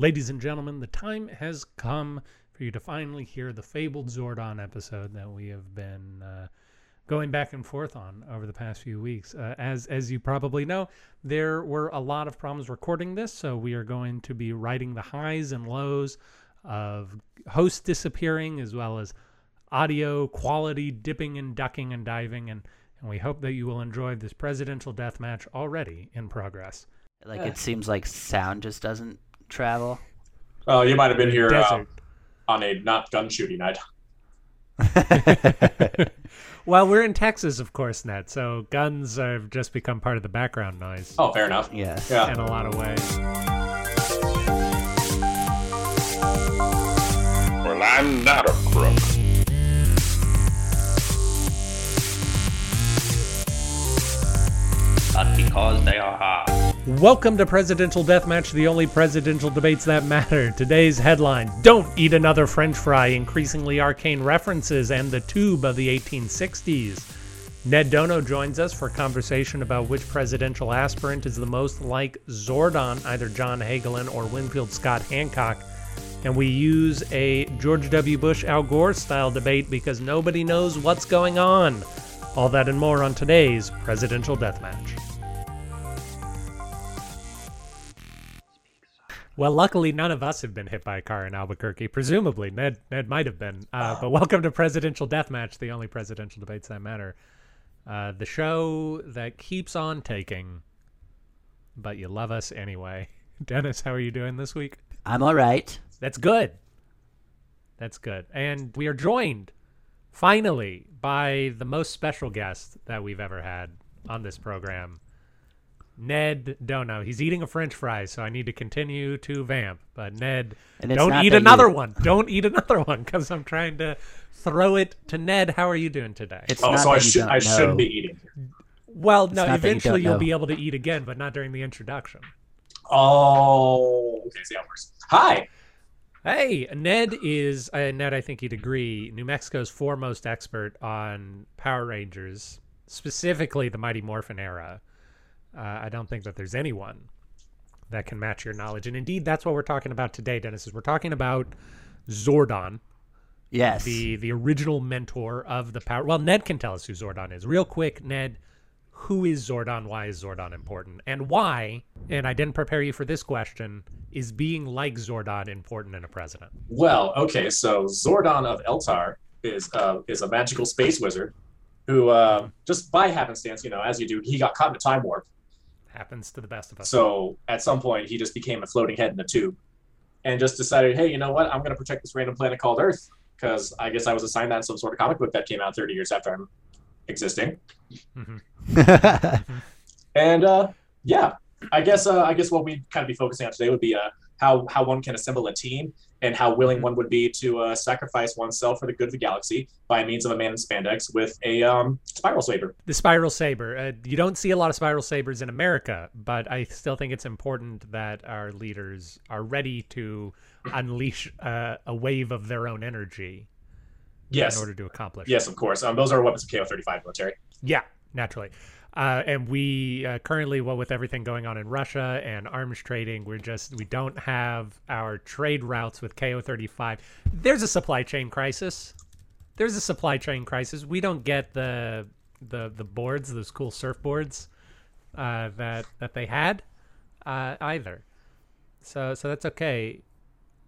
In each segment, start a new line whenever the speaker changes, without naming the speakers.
Ladies and gentlemen, the time has come for you to finally hear the fabled Zordon episode that we have been uh, going back and forth on over the past few weeks. Uh, as as you probably know, there were a lot of problems recording this, so we are going to be writing the highs and lows of hosts disappearing as well as audio quality dipping and ducking and diving and and we hope that you will enjoy this presidential death match already in progress.
Like it seems like sound just doesn't travel.
Oh, you might have been here uh, on a not gun shooting night.
Well, we're in Texas, of course, Ned. So guns have just become part of the background noise
Oh, fair enough.
Yes.
Yeah.
in a lot of ways.
Well, I'm not a crook. But because they are hard.
Welcome to Presidential Deathmatch, the only presidential debates that matter. Today's headline Don't Eat Another French Fry, increasingly arcane references, and the tube of the 1860s. Ned Dhonau joins us for conversation about which presidential aspirant is the most like Zordon, either John Hagelin or Winfield Scott Hancock. And we use a George W. Bush Al Gore style debate because nobody knows what's going on. All that and more on today's Presidential Deathmatch. Well, luckily, none of us have been hit by a car in Albuquerque. Presumably, Ned Ned might have been. Uh, but welcome to Presidential Deathmatch, the only presidential debates that matter. Uh, the show that keeps on taking, but you love us anyway. Dennis, how are you doing this week?
I'm all right.
That's good. That's good. And we are joined, finally, by the most special guest that we've ever had on this program, Ned Dhonau. He's eating a french fry, so I need to continue to vamp. But Ned,
And
don't eat another
you-
one. Don't eat another one because I'm trying to throw it to Ned. How are you doing today?
It's
Oh,
not
so I
you
should
don't
I shouldn't be eating.
well, no,
not you
eventually you'll be able to eat again, but not during the introduction.
Oh, okay. See how it works. Hi.
Hey, Ned is uh, Ned. I think you'd agree. New Mexico's foremost expert on Power Rangers, specifically the Mighty Morphin era. Uh, I don't think that there's anyone that can match your knowledge, and indeed, that's what we're talking about today, Dennis. Is we're talking about Zordon,
Yes.
the the original mentor of the Power. Well, Ned can tell us who Zordon is. Real quick, Ned, who is Zordon? Why is Zordon important? And why? And I didn't prepare you for this question. Is being like Zordon important in a president?
Well, okay. So Zordon of Eltar is uh, is a magical space wizard who uh, just by happenstance, you know, as you do, he got caught in a time warp.
Happens to the best of us.
So at some point, he just became a floating head in a tube, and just decided, hey, you know what? I'm going to protect this random planet called Earth because I guess I was assigned that in some sort of comic book that came out 30 years after I'm existing. And uh, yeah, I guess uh, I guess what we'd kind of be focusing on today would be uh, how how one can assemble a team and how willing one would be to uh, sacrifice oneself for the good of the galaxy by means of a man in spandex with a um, spiral saber.
the spiral saber. Uh, you don't see a lot of spiral sabers in America, but I still think it's important that our leaders are ready to unleash uh, a wave of their own energy
Yes,
in order to accomplish.
yes, of course. Um, those are weapons of KO-35 military.
Yeah, naturally. Uh, and we uh, currently, well, with everything going on in Russia and arms trading, we're just we don't have our trade routes with KO-35. There's a supply chain crisis. There's a supply chain crisis. We don't get the the the boards, those cool surfboards uh, that that they had uh, either. So so that's okay.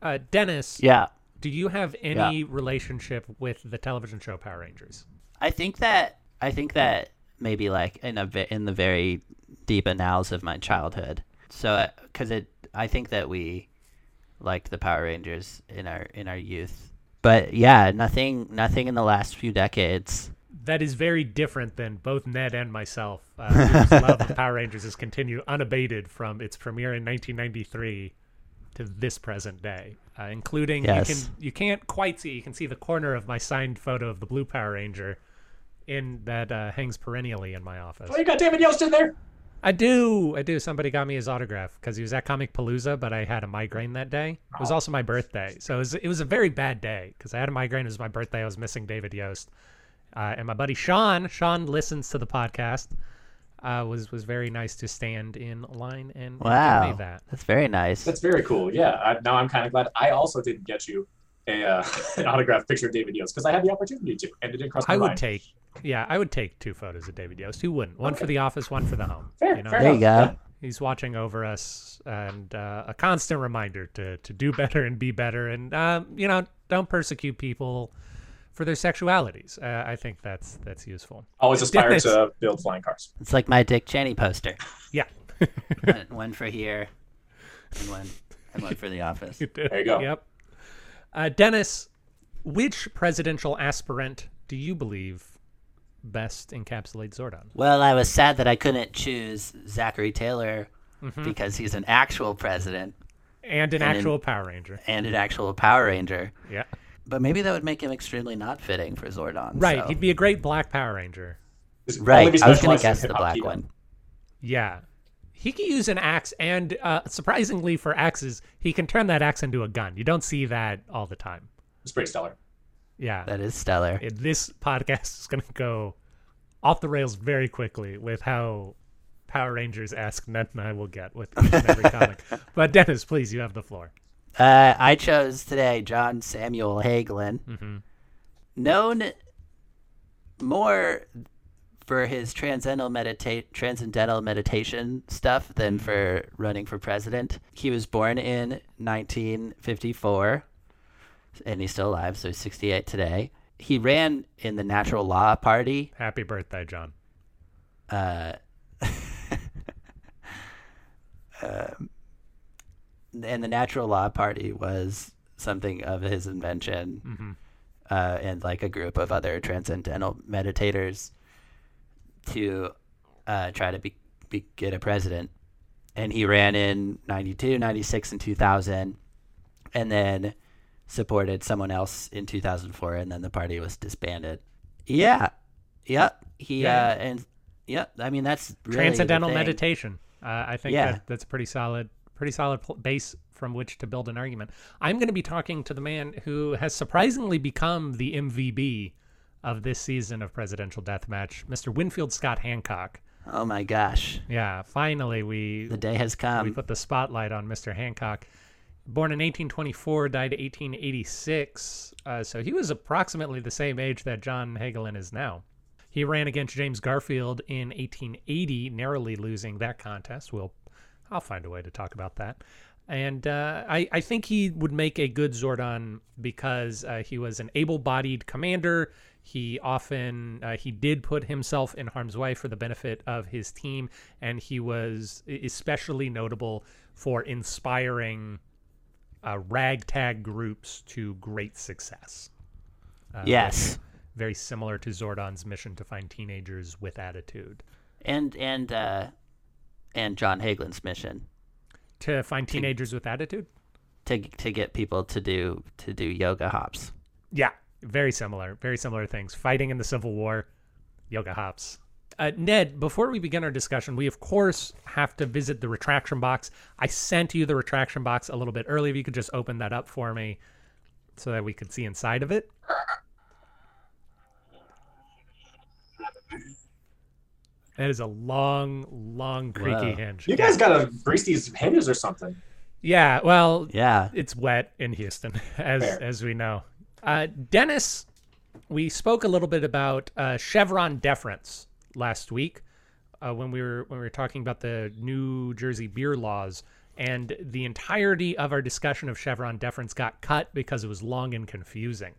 Uh, Dennis,
yeah.
do you have any relationship with the television show Power Rangers?
I think that I think that maybe like in a in the very deep annals of my childhood. So because it, I think that we liked the Power Rangers in our in our youth. But yeah, nothing nothing in the last few decades.
that is very different than both Ned and myself. Uh, love of Power Rangers has continued unabated from its premiere in 1993 to this present day, uh, including
Yes.
you can you can't quite see you can see the corner of my signed photo of the Blue Power Ranger in that uh, hangs perennially in my office.
Oh, you got David Yost in there.
I do, I do. Somebody got me his autograph because he was at Comicpalooza, but I had a migraine that day. It was also my birthday, so it was, it was a very bad day because I had a migraine. It was my birthday. I was missing David Yost, uh, and my buddy Sean. Sean listens to the podcast. uh, was was very nice to stand in line and, and
Wow,
convey that.
that's very nice.
That's very cool. Yeah. I, now I'm kind of glad I also didn't get you a uh, an autographed picture of David Yost because I had the opportunity to, and it didn't cross my
I would
mind.
take, yeah, I would take two photos of David Yost. Who wouldn't? One for the office, one for the home.
Fair,
you know?
fair
there you
enough.
go.
He's watching over us, and uh, a constant reminder to to do better and be better, and um, you know, don't persecute people for their sexualities. Uh, I think that's that's useful.
Always aspire
Dennis.
to build flying cars.
It's like my Dick Cheney poster.
Yeah.
one, one for here, and one, and one for the office.
There you go.
Yep. Uh, Dennis, which presidential aspirant do you believe best encapsulates Zordon?
Well, I was sad that I couldn't choose Zachary Taylor
Mm-hmm.
because he's an actual president
And an
And in-
actual Power Ranger.
and an actual Power Ranger.
Yeah.
But maybe that would make him extremely not fitting for Zordon.
Right.
so-
He'd be a great Black Power Ranger.
Right. I was going to guess the black one.
Yeah. He can use an axe, and uh, surprisingly for axes, he can turn that axe into a gun. You don't see that all the time.
It's pretty stellar.
Yeah.
That is stellar.
It- this podcast is going to go off the rails very quickly with how Power Rangers esque Ned and I will get with each and every comic. But Dennis, please, you have the floor.
Uh, I chose today John Samuel Hagelin,
Mm-hmm.
known more for his transcendental medita- transcendental meditation stuff than for running for president. He was born in 1954, and he's still alive, so he's 68 today. He ran in the Natural Law Party.
Happy birthday, John.
Uh, um, and the Natural Law Party was something of his invention,
Mm-hmm.
uh, and like a group of other transcendental meditators to uh, try to be, be get a president. And he ran in 92, 96, and 2000, and then supported someone else in 2004, and then the party was disbanded. Yeah. Yep. He,
Yeah.
uh, and, yep. I mean, that's really
Transcendental meditation. Uh, I think
Yeah.
that, that's a pretty solid, pretty solid base from which to build an argument. I'm going to be talking to the man who has surprisingly become the MVB of this season of Presidential Deathmatch, Mr. Winfield Scott Hancock.
Oh my gosh.
Yeah, finally we
The day has come.
we put the spotlight on Mr. Hancock. Born in 1824, died 1886. Uh, so he was approximately the same age that John Hagelin is now. He ran against James Garfield in 1880, narrowly losing that contest. We'll, I'll find a way to talk about that. And uh, I, I think he would make a good Zordon because uh, he was an able-bodied commander. He often uh, he did put himself in harm's way for the benefit of his team, and he was especially notable for inspiring uh, ragtag groups to great success. Uh,
yes.
very similar to Zordon's mission to find teenagers with attitude.
And and uh and John Hagelin's mission
To find teenagers with attitude?
to to get people to do to do yoga hops.
Yeah, very similar. Very similar things. Fighting in the Civil War, yoga hops. Uh, Ned, before we begin our discussion, we of course have to visit the retraction box. I sent you the retraction box a little bit early. If you could just open that up for me so that we could see inside of it. That is a long, long, creaky
Whoa.
hinge.
You guys gotta grease these hinges or something.
Yeah, well,
Yeah.
it's wet in Houston, as
Fair.
as we know. Uh, Dennis, we spoke a little bit about uh, Chevron deference last week uh, when we were when we were talking about the New Jersey beer laws, and the entirety of our discussion of Chevron deference got cut because it was long and confusing.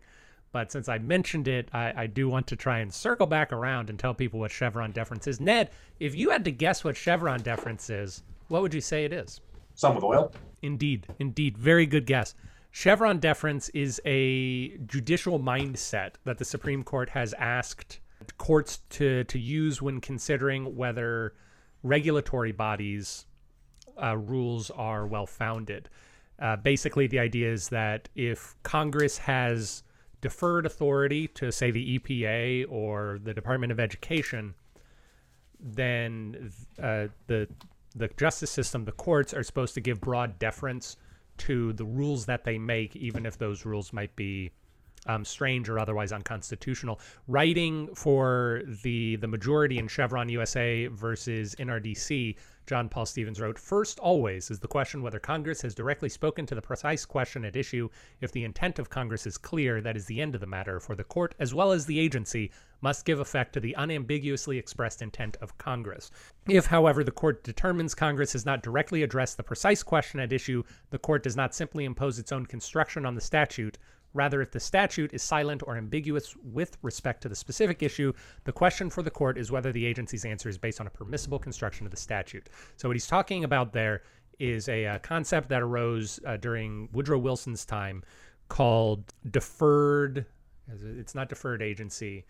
But since I mentioned it, I, I do want to try and circle back around and tell people what Chevron deference is. Ned, if you had to guess what Chevron deference is, what would you say it is?
Some with oil.
Indeed, indeed. Very good guess. Chevron deference is a judicial mindset that the Supreme Court has asked courts to, to use when considering whether regulatory bodies' uh, rules are well founded. Uh, basically, the idea is that if Congress has deferred authority to, say, the EPA or the Department of Education, then uh, the the justice system, the courts, are supposed to give broad deference to the rules that they make, even if those rules might be um, strange or otherwise unconstitutional. Writing for the the majority in Chevron USA versus NRDC, John Paul Stevens wrote, First, always, is the question whether Congress has directly spoken to the precise question at issue. If the intent of Congress is clear, that is the end of the matter, for the court, as well as the agency, must give effect to the unambiguously expressed intent of Congress. If, however, the court determines Congress has not directly addressed the precise question at issue, the court does not simply impose its own construction on the statute, Rather, if the statute is silent or ambiguous with respect to the specific issue, the question for the court is whether the agency's answer is based on a permissible construction of the statute. So, what he's talking about there is a, a concept that arose uh, during Woodrow Wilson's time called deferred, it's not deferred agency,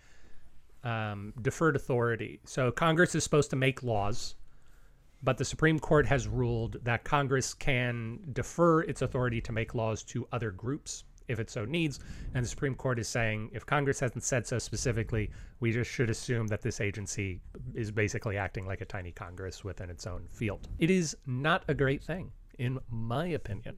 um, deferred authority. So, Congress is supposed to make laws. But the Supreme Court has ruled that Congress can defer its authority to make laws to other groups if it so needs. And the Supreme Court is saying if Congress hasn't said so specifically, we just should assume that this agency is basically acting like a tiny Congress within its own field. It is not a great thing, in my opinion.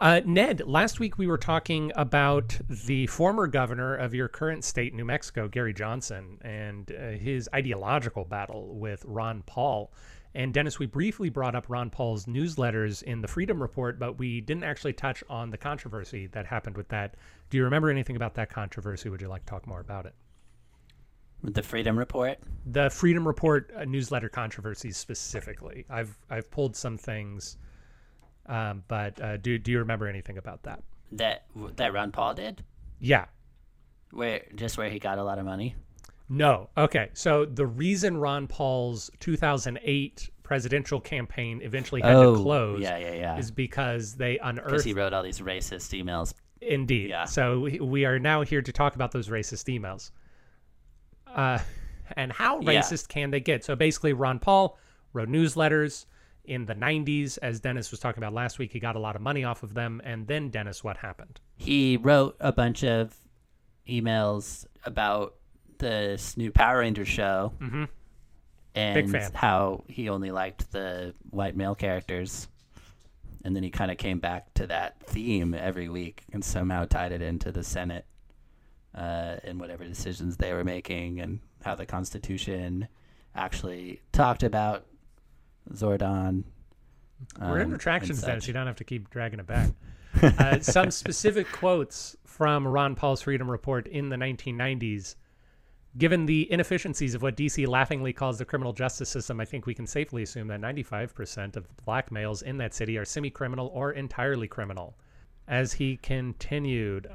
Uh, Ned, last week we were talking about the former governor of your current state, New Mexico, Gary Johnson, and uh, his ideological battle with Ron Paul. And Dennis, we briefly brought up Ron Paul's newsletters in the Freedom Report, but we didn't actually touch on the controversy that happened with that. Do you remember anything about that controversy? Would you like to talk more about it?
The Freedom Report?
The Freedom Report uh, newsletter controversies specifically. I've I've pulled some things, um, but uh, do do you remember anything about that?
That that Ron Paul did?
Yeah.
Where just where he got a lot of money?
No. Okay. So the reason Ron Paul's 2008 presidential campaign eventually had
oh,
to close
yeah, yeah, yeah.
is because they
Because
unearthed.
he wrote all these racist emails.
Indeed.
Yeah.
So we, we are now here to talk about those racist emails. Uh, and how
Yeah.
racist can they get? So basically, Ron Paul wrote newsletters in the 90s. As Dennis was talking about last week, he got a lot of money off of them. And then, Dennis, what happened?
He wrote a bunch of emails about this new Power Rangers show.
Mhm.
And
fan.
how he only liked the white male characters. And then he kind of came back to that theme every week and somehow tied it into the Senate uh, and whatever decisions they were making and how the Constitution actually talked about Zordon.
We're in
um,
retractions,
and
Dennis. You don't have to keep dragging it back. uh, some specific quotes from Ron Paul's Freedom Report in the 1990s. Given the inefficiencies of what DC laughingly calls the criminal justice system, I think we can safely assume that 95% of black males in that city are semi criminal or entirely criminal. As he continued,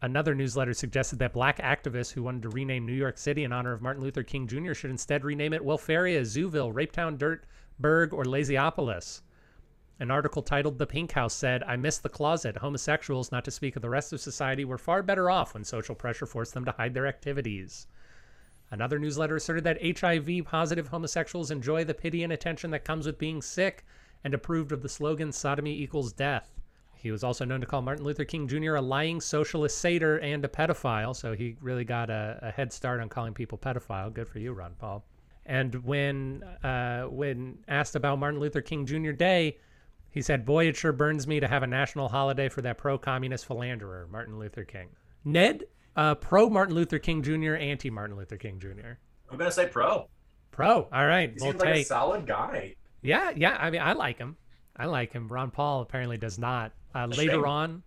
another newsletter suggested that black activists who wanted to rename New York City in honor of Martin Luther King Jr. should instead rename it Welfaria, Zooville, Rapetown, Dirtburg, or Lazyopolis. An article titled The Pink House said, I miss the closet. Homosexuals, not to speak of the rest of society, were far better off when social pressure forced them to hide their activities. Another newsletter asserted that HIV positive homosexuals enjoy the pity and attention that comes with being sick and approved of the slogan sodomy equals death. He was also known to call Martin Luther King Jr. a lying socialist satyr and a pedophile, so he really got a, a head start on calling people pedophile. Good for you, Ron Paul. And when uh, when asked about Martin Luther King Jr. Day, he said, Boy, it sure burns me to have a national holiday for that pro communist philanderer, Martin Luther King. Ned, uh, pro Martin Luther King Jr., anti Martin Luther King Jr.
I'm gonna say pro.
Pro. All right.
He
We'll
seems like a solid guy.
Yeah, yeah. I mean, I like him. I like him. Ron Paul apparently does not. Uh, later
shame.
on,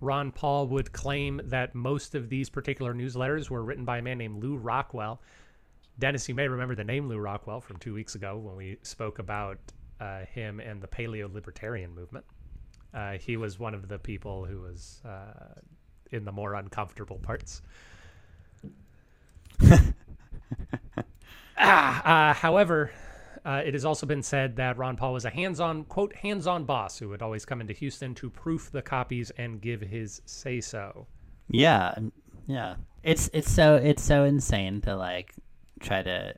Ron Paul would claim that most of these particular newsletters were written by a man named Lew Rockwell. Dennis, you may remember the name Lew Rockwell from two weeks ago when we spoke about uh, him and the paleo libertarian movement. Uh, he was one of the people who was uh, in the more uncomfortable parts. ah, uh, however, uh, it has also been said that Ron Paul was a hands-on quote hands-on boss who would always come into Houston to proof the copies and give his say-so.
Yeah, um, yeah. It's it's so it's so insane to like try to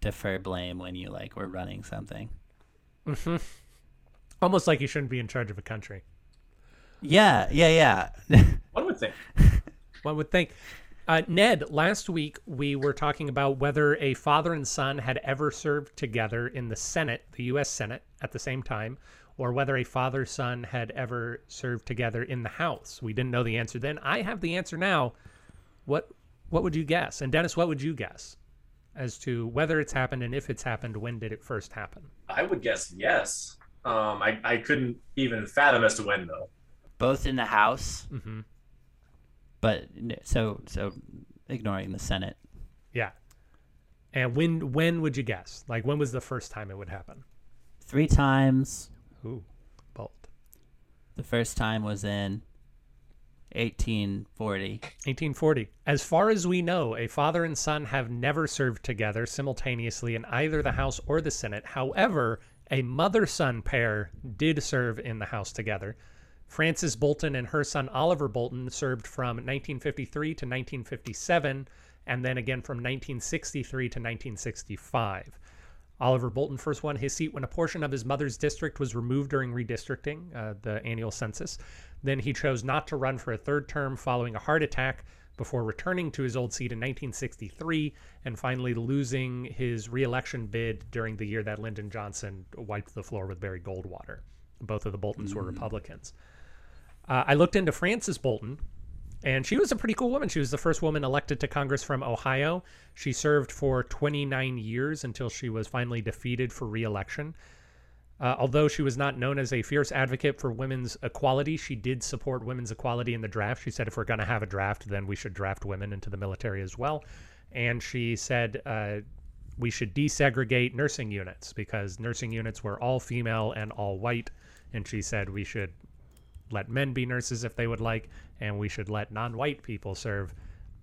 defer blame when you like were running something.
Almost like you shouldn't be in charge of a country.
Yeah, yeah, yeah.
One would think.
One would think. Uh, Ned, last week we were talking about whether a father and son had ever served together in the Senate, the U.S. Senate, at the same time, or whether a father son had ever served together in the House. We didn't know the answer then. I have the answer now. What what would you guess? And Dennis, what would you guess as to whether it's happened and if it's happened? When did it first happen?
I would guess yes. Um, I, I couldn't even fathom as to when though.
Both in the House,
mm-hmm.
but so so ignoring the Senate.
Yeah. And when when would you guess? Like when was the first time it would happen?
Three times.
Ooh, bold.
The first time was in 1840.
1840. As far as we know, a father and son have never served together simultaneously in either the House or the Senate. However, a mother son pair did serve in the House together. Frances Bolton and her son Oliver Bolton served from 1953 to 1957, and then again from 1963 to 1965. Oliver Bolton first won his seat when a portion of his mother's district was removed during redistricting, uh, the annual census. Then he chose not to run for a third term following a heart attack before returning to his old seat in 1963 and finally losing his reelection bid during the year that Lyndon Johnson wiped the floor with Barry Goldwater. Both of the Boltons were Republicans. Uh, I looked into Frances Bolton, and she was a pretty cool woman. She was the first woman elected to Congress from Ohio. She served for 29 years until she was finally defeated for reelection. Uh, although she was not known as a fierce advocate for women's equality, she did support women's equality in the draft. She said if we're going to have a draft, then we should draft women into the military as well. And she said uh, we should desegregate nursing units because nursing units were all female and all white. And she said we should let men be nurses if they would like, and we should let non-white people serve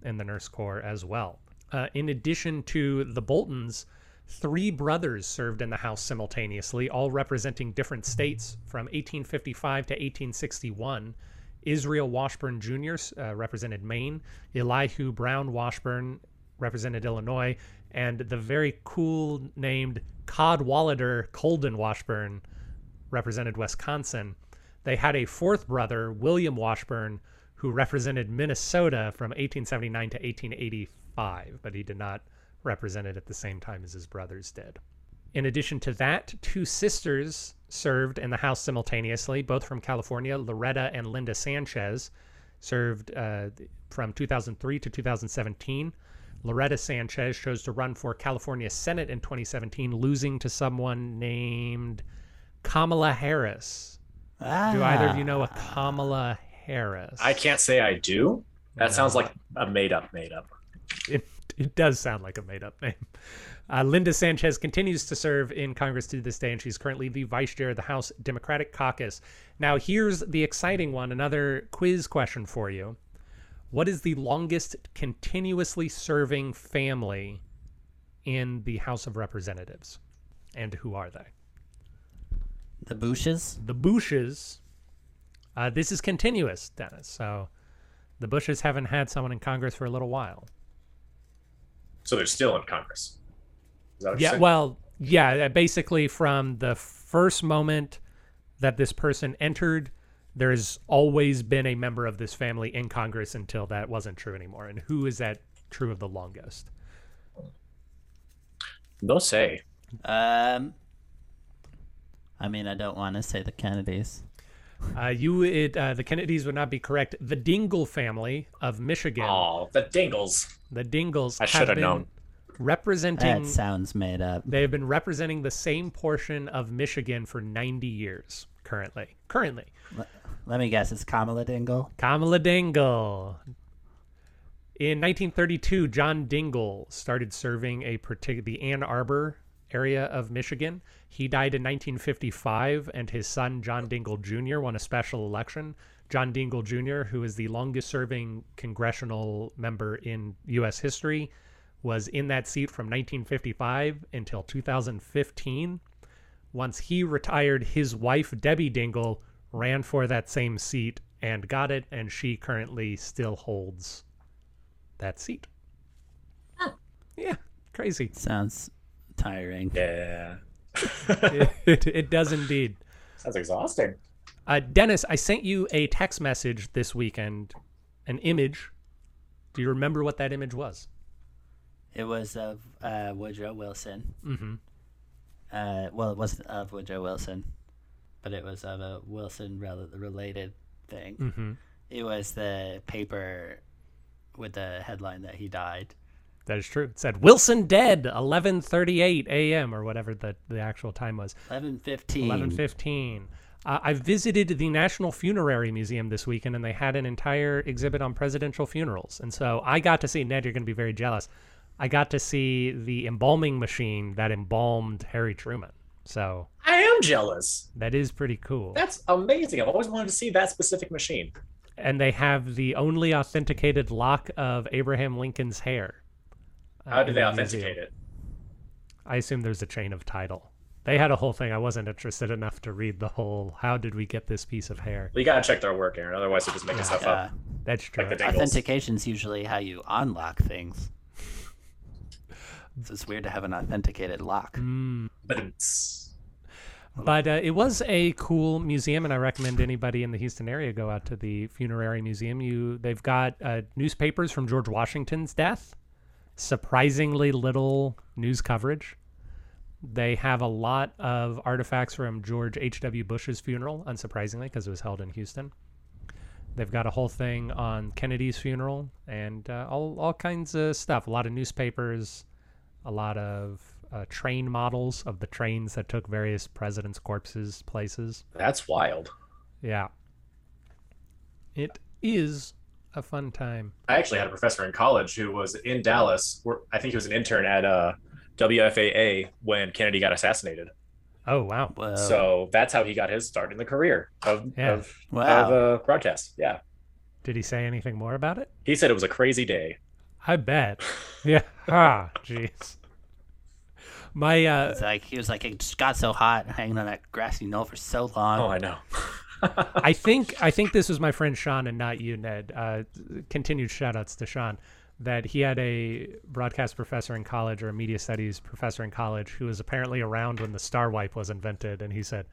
in the nurse corps as well. Uh, in addition to the Boltons, three brothers served in the House simultaneously, all representing different states from 1855 to 1861. Israel Washburn Jr. Uh, represented Maine, Elihu Brown Washburne represented Illinois, and the very cool named Cadwallader Colden Washburn represented Wisconsin. They had a fourth brother, William Washburn, who represented Minnesota from 1879 to 1885, but he did not represent it at the same time as his brothers did. In addition to that, two sisters served in the House simultaneously, both from California. Loretta and Linda Sanchez served uh, from 2003 to 2017. Loretta Sanchez chose to run for California Senate in 2017, losing to someone named Kamala Harris. Do either of you know a Kamala Harris?
I can't say I do. That
No.
sounds like a made up, made up.
it, it does sound like a made up name. Uh, Linda Sanchez continues to serve in Congress to this day, and she's currently the vice chair of the House Democratic Caucus. Now, here's the exciting one another quiz question for you. What is the longest continuously serving family in the House of Representatives? And who are they?
The Bushes?
The Bushes. Uh, this is continuous, Dennis. So the Bushes haven't had someone in Congress for a little while.
So they're still in Congress. Is that what
Yeah,
saying?
well, yeah, uh, basically from the first moment that this person entered, there's always been a member of this family in Congress until that wasn't true anymore. And who is that true of the longest?
no say.
Um, I mean, I don't want to say the Kennedys.
Uh, you, it, uh, the Kennedys would not be correct. The Dingell family of Michigan,
Oh, the Dingells.
the Dingells,
I should have known.
representing.
That sounds made up.
They have been representing the same portion of Michigan for 90 years currently. Currently,
Let me guess, it's Kamala Dingell.
Kamala Dingell. In 1932, John Dingell started serving a particular the Ann Arbor area of Michigan. He died in 1955, and his son John Dingell Jr. won a special election. John Dingell Jr., who is the longest-serving congressional member in U.S. history, was in that seat from 1955 until 2015. Once he retired, his wife Debbie Dingell ran for that same seat and got it, and she currently still holds that seat. Yeah, crazy.
Sounds tiring.
Yeah.
it, it, it does indeed.
Sounds exhausting.
Uh, Dennis, I sent you a text message this weekend, an image. Do you remember what that image was?
It was of uh, Woodrow Wilson.
Mm-hmm.
Uh, well, it wasn't of Woodrow Wilson, but it was of a Wilson rel- related thing.
Mm-hmm.
It was the paper with the headline that he died.
That is true. It said Wilson dead, 11:38 a.m. or whatever the the actual time was.
Eleven fifteen.
11:15. Uh, I visited the National Funerary Museum this weekend, and they had an entire exhibit on presidential funerals. And so I got to see Ned. You're going to be very jealous. I got to see the embalming machine that embalmed Harry Truman. So
I am jealous.
that is pretty cool.
That's amazing. I've always wanted to see that specific machine.
and they have the only authenticated lock of Abraham Lincoln's hair. Uh,
How do they authenticate
museum.
it?
I assume there's a chain of title. They had a whole thing. I wasn't interested enough to read the whole. How did we get this piece of hair?
Well, you gotta check their work, Aaron. Otherwise, they're just making stuff
Yeah.
up.
That's true.
Like the.
Authentication's usually how you unlock things. So it's weird to have an authenticated lock.
Mm.
But it's
But uh, it was a cool museum, and I recommend anybody in the Houston area go out to the funerary museum. You, they've got uh, newspapers from George Washington's death. Surprisingly little news coverage. They have a lot of artifacts from George H.W. Bush's funeral, unsurprisingly, because it was held in Houston. They've got a whole thing on Kennedy's funeral and uh, all all kinds of stuff. A lot of newspapers, a lot of uh, train models of the trains that took various presidents' corpses places.
that's wild.
Yeah, it is a fun time.
I actually had a professor in college who was in Dallas. Where I think he was an intern at uh, WFAA when Kennedy got assassinated.
Oh wow,
Whoa.
So that's how he got his start in the career of
Yeah.
of,
Wow.
of uh, broadcast. Yeah,
did he say anything more about it?
he said it was a crazy day.
I bet. yeah. Ah, jeez. My uh,
It's like he was like it just got so hot hanging on that grassy knoll for so long.
Oh, I know.
I think I think this was my friend Sean and not you, Ned. Uh, continued shout outs to Sean. That he had a broadcast professor in college or a media studies professor in college who was apparently around when the star wipe was invented, and he said,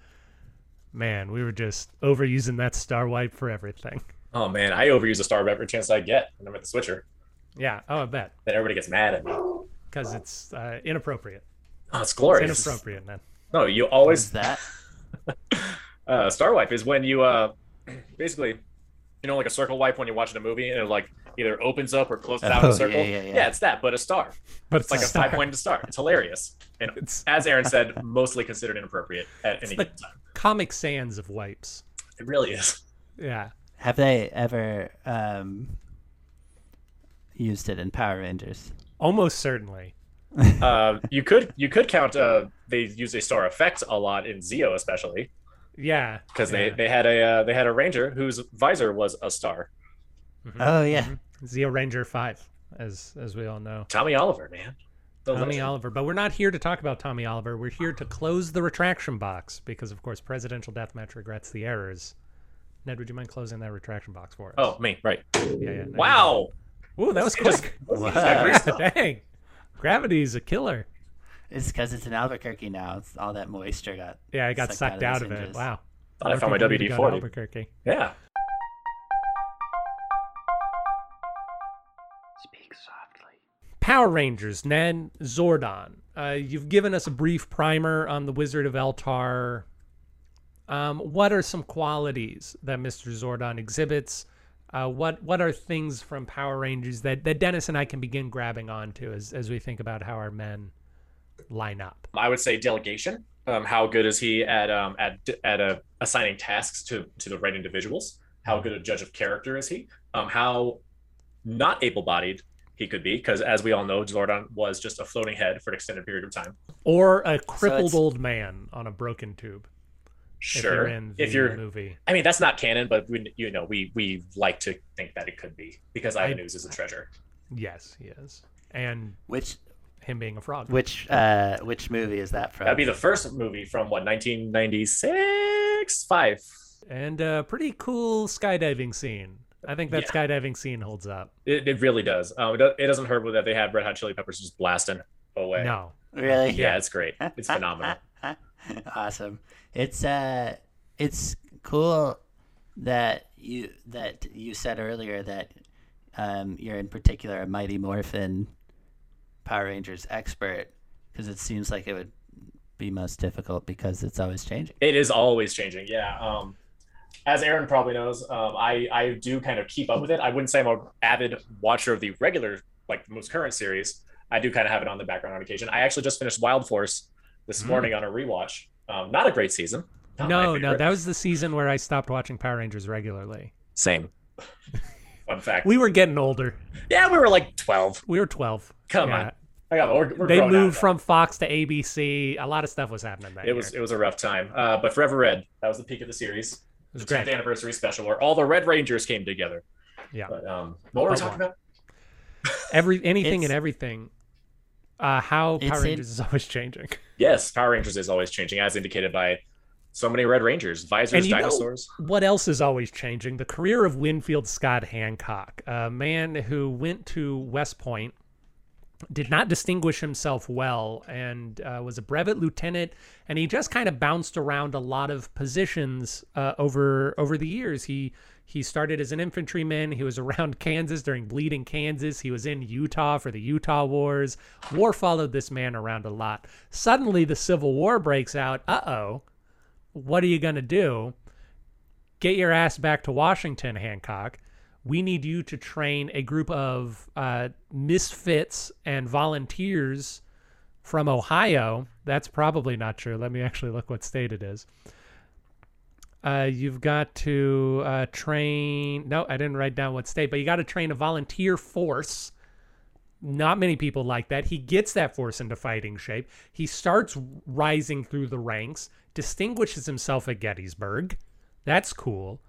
"Man, we were just overusing that star wipe for everything."
oh man, I overuse a star wipe every chance I get when I'm at the switcher.
Yeah. Oh, I bet
Then everybody gets mad at me.
because it's uh, inappropriate.
Oh, it's
It's
glorious.
inappropriate, man.
No, you always
is that?
uh, star wipe is when you uh basically you know like a circle wipe when you're watching a movie and it like either opens up or closes out in
Oh,
a circle.
yeah, yeah, yeah.
it's that, but a star.
But
It's like a
star.
five pointed star. It's hilarious. And
It's
as Aaron said, mostly considered inappropriate at any
the
given time.
Comic Sans of wipes.
It really is.
Yeah.
Have they ever um, used it in Power Rangers?
Almost certainly.
Uh, you could you could count uh, they use a star effect a lot in Zeo especially
Yeah.
because
yeah.
they, they had a uh, they had a ranger whose visor was a star.
Mhm.
Oh yeah.
Zeo Ranger 5, as as we all know.
Tommy Oliver, man. The
Tommy
legend.
Oliver. But we're not here to talk about Tommy Oliver. We're here to close the retraction box because, of course, Presidential Deathmatch regrets the errors. Ned, would you mind closing that retraction box for us?
Oh, me, right.
yeah, yeah. no,
Wow.
don't. Ooh, that was
It just-
quick.
Wow.
Yeah, dang. Gravity's a killer.
It's because it's in Albuquerque now. It's all that moisture got.
Yeah, I got
Sucked
sucked
out
out
of
of it. Wow.
Thought I found my
people need to go to
WD-40.
Albuquerque.
Yeah.
Speak softly.
Power Rangers, Nan Zordon. Uh, you've given us a brief primer on the Wizard of Eltar. Um, what are some qualities that Mr. Zordon exhibits? Uh, what what are things from Power Rangers that, that Dennis and I can begin grabbing onto as, as we think about how our men line up?
I would say delegation. Um, how good is he at um, at at uh, assigning tasks to to the right individuals? How good a judge of character is he? Um, how not able-bodied he could be, because as we all know, Zordon was just a floating head for an extended period of time.
Or a crippled
it's-
old man on a broken tube.
Sure, If
you're in the
if you're,
movie.
I mean, that's not canon, but we, you know, we we like to think that it could be because Ivan
I-
Ooze is a treasure.
Yes, he is. And
Which
him being a frog.
which uh which movie is that from?
That'd be the first movie from what 1996, five.
And a pretty cool skydiving scene. I think that
Yeah.
skydiving scene holds up.
It, it really does. Um, it, it doesn't hurt that they have Red Hot Chili Peppers just blasting away.
No.
really.
Yeah, it's great. It's phenomenal.
awesome. It's uh, it's cool that you that you said earlier that um, you're in particular a Mighty Morphin Power Rangers expert because it seems like it would be most difficult because it's always changing.
It is always changing. Yeah. Um, as Aaron probably knows, um, I I do kind of keep up with it. I wouldn't say I'm an avid watcher of the regular, like the most current series. I do kind of have it on the background on occasion. I actually just finished Wild Force this
Mm.
morning on a rewatch. Um, not a great season.
No, no, that was the season where I stopped watching Power Rangers regularly.
same. Fun fact.
We were getting older.
yeah, we were like 12.
We were 12.
Come
Yeah.
on. I got, we're, we're
They moved from Fox to ABC. A lot of stuff was happening that
It was it was a rough time. Uh, but Forever Red, that was the peak of the series.
It was
the 10th anniversary special where all the Red Rangers came together.
Yeah.
But um, what were we talking
more.
about?
Every anything and everything. Uh, how
It's
Power
in-
Rangers is always changing.
Yes, Power Rangers is always changing, as indicated by so many Red Rangers, visors,
And you know-
dinosaurs.
What else is always changing? The career of Winfield Scott Hancock, a man who went to West Point, did not distinguish himself well, and uh, was a brevet lieutenant, and he just kind of bounced around a lot of positions uh, over over the years. He he started as an infantryman. He was around Kansas during Bleeding Kansas. He was in Utah for the Utah Wars. War followed this man around a lot. Suddenly, the Civil War breaks out. Uh oh what are you going to do? Get your ass back to Washington, Hancock. We need you to train a group of uh, misfits and volunteers from Ohio. That's probably not true. Let me actually look what state it is. Uh, you've got to uh, train. No, I didn't write down what state, but you got to train a volunteer force not many people like that. He gets that force into fighting shape. He starts rising through the ranks, distinguishes himself at Gettysburg. That's cool.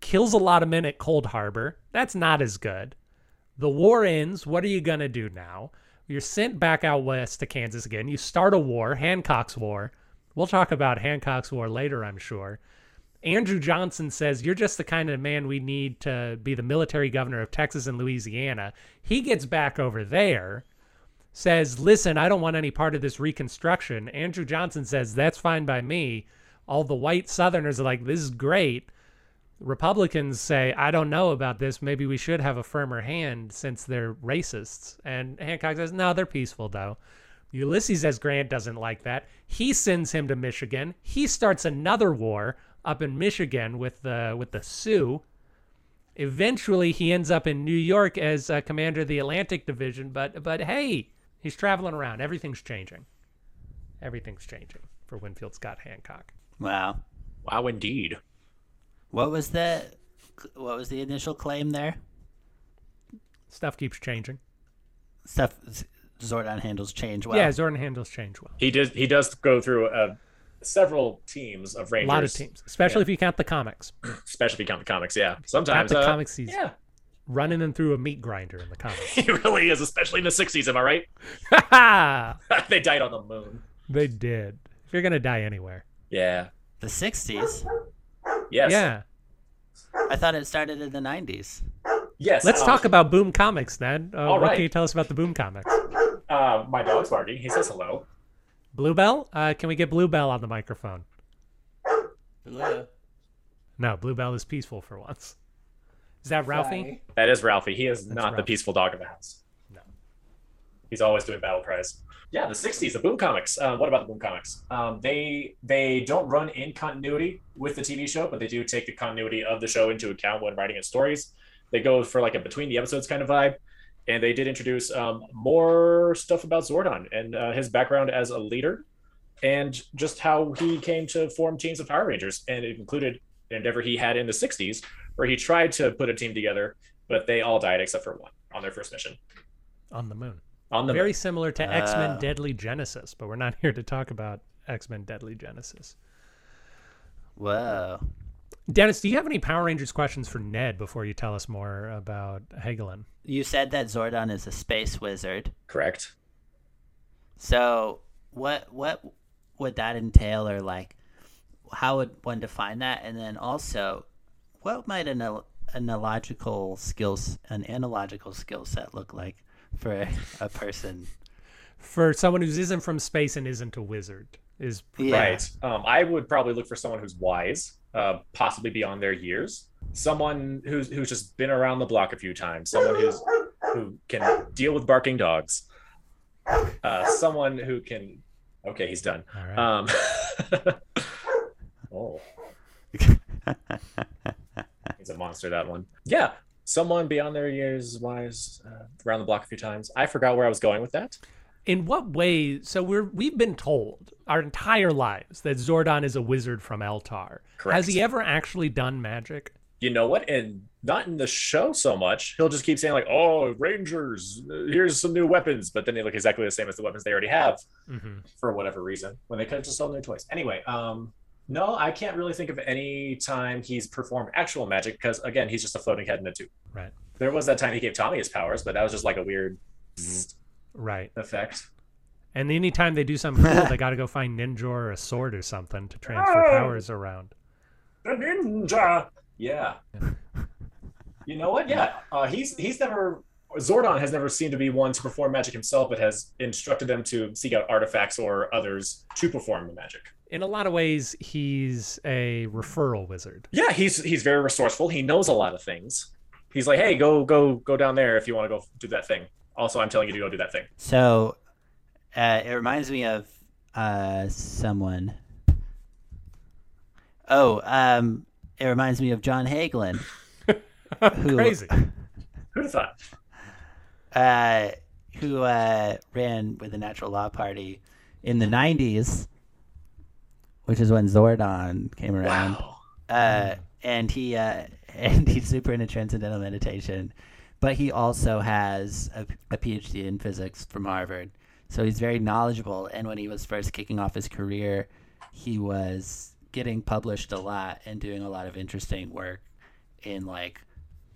Kills a lot of men at Cold Harbor. That's not as good. The war ends. What are you going to do now? You're sent back out west to Kansas again. You start a war, Hancock's War. We'll talk about Hancock's War later, I'm sure. Andrew Johnson says, You're just the kind of man we need to be the military governor of Texas and Louisiana. He gets back over there, says, Listen, I don't want any part of this reconstruction. Andrew Johnson says, That's fine by me. All the white Southerners are like, This is great. Republicans say, I don't know about this. Maybe we should have a firmer hand since they're racists. And Hancock says, No, they're peaceful, though. Ulysses S. Grant doesn't like that. He sends him to Michigan. He starts another war up in Michigan with the with the Sioux. Eventually, he ends up in New York as uh, commander of the Atlantic Division. But but hey, he's traveling around. Everything's changing. Everything's changing for Winfield Scott Hancock.
Wow.
Wow, indeed.
What was the what was the initial claim there?
Stuff keeps changing.
Stuff Zordon handles change well.
yeah, Zordon handles change well.
He does. He does go through uh, several teams of Rangers.
A lot of teams, especially
Yeah.
if you count the comics.
especially if you count the comics. Yeah,
Count
sometimes
the
uh,
comics, he's
Yeah,
running them through a meat grinder in the comics.
he really is, especially in the '60s. Am I right? they died on the moon.
they did. If you're gonna die anywhere,
Yeah.
The 60s.
Yes.
yeah.
I thought it started in the 90s.
Yes.
Let's
um,
talk about Boom Comics then. Uh,
All
what
right.
can you tell us about the Boom Comics?
Uh, my dog's barking. He says hello.
Bluebell? Uh, can we get Bluebell on the microphone? No, Bluebell is peaceful for once. Is that Ralphie?
That is Ralphie. He is not the peaceful dog of the house.
No.
He's always doing battle cries. Yeah, the '60s, the Boom Comics. Uh, what about the Boom Comics? Um, they they don't run in continuity with the TV show, but they do take the continuity of the show into account when writing its stories. They go for like a between the episodes kind of vibe, and they did introduce um, more stuff about Zordon and uh, his background as a leader, and just how he came to form teams of Power Rangers, and it included an endeavor he had in the '60s where he tried to put a team together, but they all died except for one on their first mission
On the moon.
On the
Very similar to X Men
Oh. Ah.
Deadly Genesis, but we're not here to talk about X Men Deadly Genesis.
Whoa.
Dennis, do you have any Power Rangers questions for Ned before you tell us more about Hagelin?
You said that Zordon is a space wizard.
correct.
So what what would that entail or like how would one define that? And then also what might an al- analogical skills an analogical skill set look like for a, a person?
For someone who isn't from space and isn't a wizard, is
Yeah.
Right. Um, I would probably look for someone who's wise, uh, possibly beyond their years. Someone who's who's just been around the block a few times. Someone who's who can deal with barking dogs. Uh, someone who can. Okay, he's done.
all right.
Um, oh, he's a monster that one. Yeah, someone beyond their years wise uh, around the block a few times. I forgot where I was going with that.
In what way? So we're we've been told our entire lives that Zordon is a wizard from Eltar.
Correct.
Has he ever actually done magic?
You know what? And not in the show so much. He'll just keep saying like, "Oh, Rangers, here's some new weapons," but then they look exactly the same as the weapons they already have
hmm
for whatever reason when they could have just sold new toys. Anyway, um, no, I can't really think of any time he's performed actual magic because again, he's just a floating head in a tube.
Right.
There was that time he gave Tommy his powers, but that was just like a weird
Right.
effect.
And anytime they do something cool, they got to go find ninja or a sword or something to transfer
Oh.
powers around.
The ninja. Yeah. you know what? Yeah. Uh, he's he's never Zordon has never seemed to be one to perform magic himself, but has instructed them to seek out artifacts or others to perform the magic.
In a lot of ways, he's a referral wizard.
Yeah, he's he's very resourceful. He knows a lot of things. He's like, hey, go go go down there if you want to go do that thing. Also, I'm telling you to go do that thing.
So uh, it reminds me of uh, someone. Oh, um, it reminds me of John Hagelin, who
Crazy.
Who'd have thought?
uh, who uh, ran with the Natural Law Party in the '90s, which is when Zordon came around.
Wow.
uh, and he uh, and he's super into transcendental meditation, but he also has a, a PhD in physics from Harvard, so he's very knowledgeable. And when he was first kicking off his career, he was getting published a lot and doing a lot of interesting work in like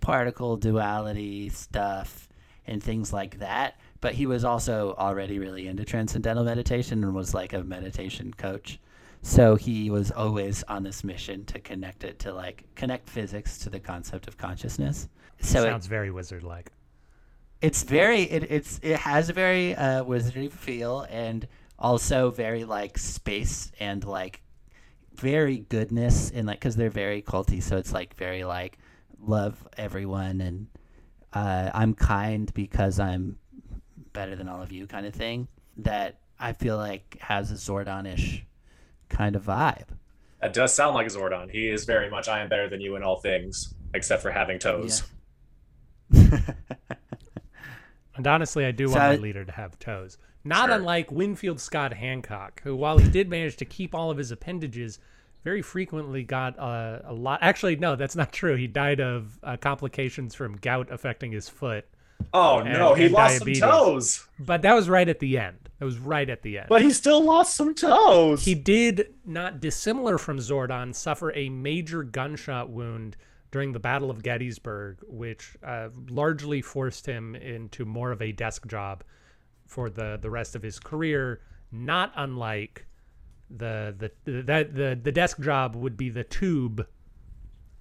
particle duality stuff and things like that. But he was also already really into transcendental meditation and was like a meditation coach. So he was always on this mission to connect it to like connect physics to the concept of consciousness. So it,
Sounds very wizard-like.
it's very it, it's it has a very uh, wizardry feel and also very like space and like very goodness and like because they're very culty so it's like very like love everyone and uh, i'm kind because i'm better than all of you kind of thing that i feel like has a zordonish kind of vibe
That does sound like Zordon. He is very much I am better than you in all things, except for having toes.
And honestly, I do
So
want my leader to have toes. Not
Sure.
unlike Winfield Scott Hancock, who, while he did manage to keep all of his appendages, very frequently got uh, a lot. Actually, no, that's not true. He died of uh, complications from gout affecting his foot.
Oh
And-
no, he lost
diabetes.
some toes.
But that was right at the end. That was right at the end.
But he still lost some toes.
He did, not dissimilar from Zordon, suffer a major gunshot wound during the Battle of Gettysburg, which uh, largely forced him into more of a desk job for the, the rest of his career. Not unlike the the the the, the desk job would be the tube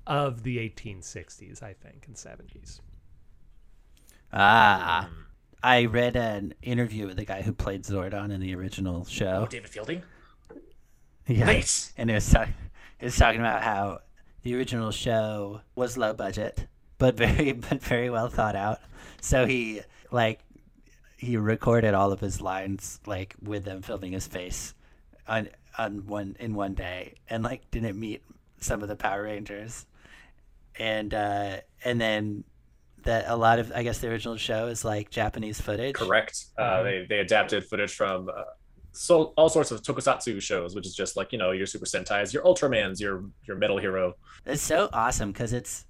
of the 1860s, I think, and 70s.
Ah i read an interview with the guy who played zordon in the original show
oh, David Fielding.
yeah.
Nice.
and it was, talk- it was talking about how the original show was low budget but very but very well thought out so he like he recorded all of his lines like with them filming his face on on one in one day and like didn't meet some of the power rangers and uh and then that a lot of i guess the original show is like japanese footage
Correct. Uh, they they adapted footage from uh, so all sorts of tokusatsu shows, which is just like you know your Super Sentais, your Ultramans, your your Metal Hero.
It's so awesome because it's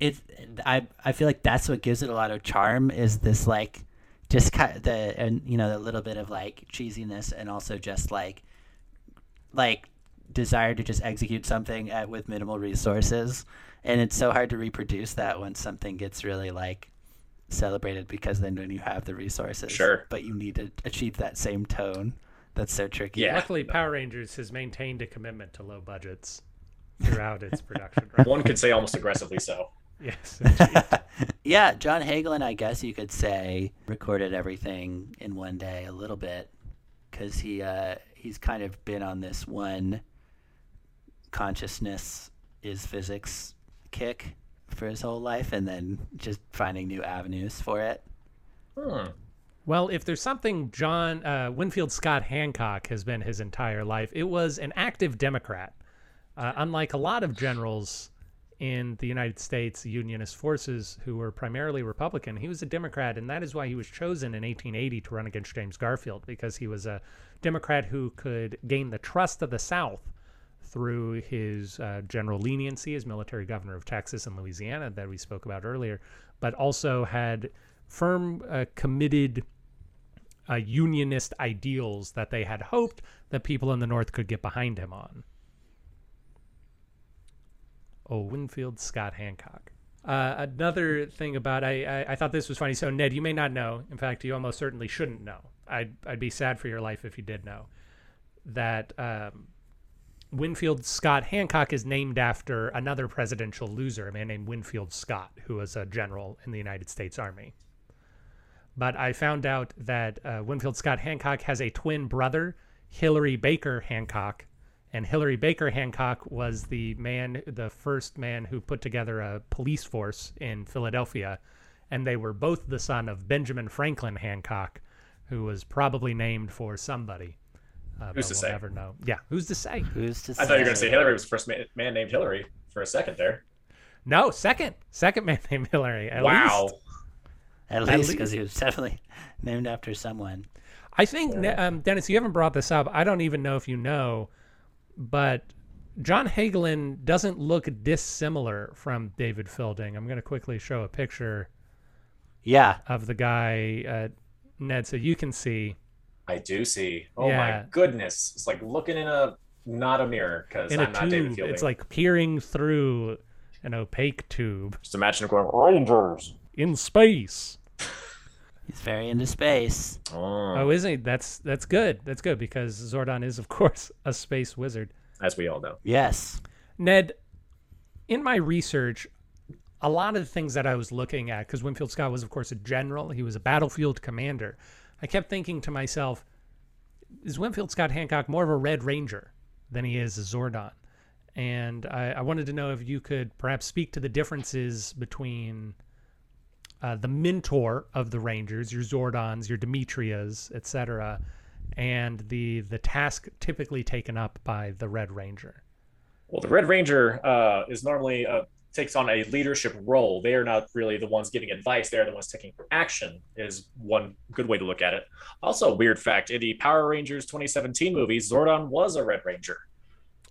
it. I I feel like that's what gives it a lot of charm. Is this like just kind of the and you know the little bit of like cheesiness and also just like like desire to just execute something at with minimal resources, and it's so hard to reproduce that when something gets really like celebrated because then when you have the resources,
Sure.
but you need to achieve that same tone. That's so tricky.
Yeah.
Luckily, Power Rangers has maintained a commitment to low budgets throughout its production. Right?
One could say almost aggressively so.
Yes.
yeah, John Hagelin, I guess you could say, recorded everything in one day a little bit because he uh, he's kind of been on this one consciousness is physics kick for his whole life, and then just finding new avenues for it.
Hmm.
Well, if there's something John uh, Winfield Scott Hancock has been his entire life, it was an active Democrat. Uh, unlike a lot of generals in the United States Unionist forces who were primarily Republican. He was a Democrat, and that is why he was chosen in 1880 to run against James Garfield because he was a Democrat who could gain the trust of the South through his uh, general leniency as military governor of Texas and Louisiana that we spoke about earlier, but also had firm, uh, committed uh, unionist ideals that they had hoped that people in the North could get behind him on. Oh, Winfield Scott Hancock. Uh, another thing about I, I I thought this was funny. So Ned, you may not know. In fact, you almost certainly shouldn't know. I'd I'd be sad for your life if you did know that um, Winfield Scott Hancock is named after another presidential loser, a man named Winfield Scott, who was a general in the United States Army. But I found out that uh, Winfield Scott Hancock has a twin brother, Hilary Baker Hancock, and Hilary Baker Hancock was the man, the first man who put together a police force in Philadelphia, and they were both the son of Benjamin Franklin Hancock, who was probably named for somebody. Uh,
Who's
but
to
we'll
say?
Never know. Yeah, who's to say?
Who's to
I thought you were going to say Hillary was the first man, man named Hillary for a second there.
No, second, second man named Hillary. At
wow.
least.
At
At
least because he was definitely named after someone.
I think, Ne- um, Dennis, you haven't brought this up. I don't even know if you know, but John Hagelin doesn't look dissimilar from David Fielding. I'm going to quickly show a picture
Yeah,
of the guy, uh, Ned, so you can see.
I do see. Oh
Yeah.
my goodness. It's like looking in a not a mirror because
in
I'm
a
not David
tube.
Fielding.
It's like peering through an opaque tube
just imagine him going Rangers.
in space.
he's very into space.
Oh,
Oh, isn't he? That's that's good. That's good because Zordon is, of course, a space wizard.
as we all know.
Yes.
Ned, in my research, a lot of the things that I was looking at, because Winfield Scott was, of course, a general, he was a battlefield commander. I kept thinking to myself, is Winfield Scott Hancock more of a Red Ranger than he is a Zordon? And I, I wanted to know if you could perhaps speak to the differences between uh, the mentor of the Rangers, your Zordons, your Dimitrias, etc., and the the task typically taken up by the Red Ranger.
Well, the Red Ranger uh, is normally uh, takes on a leadership role. They are not really the ones giving advice; they are the ones taking action. Is one good way to look at it. Also, weird fact: in the Power Rangers 2017 movie, Zordon was a Red Ranger.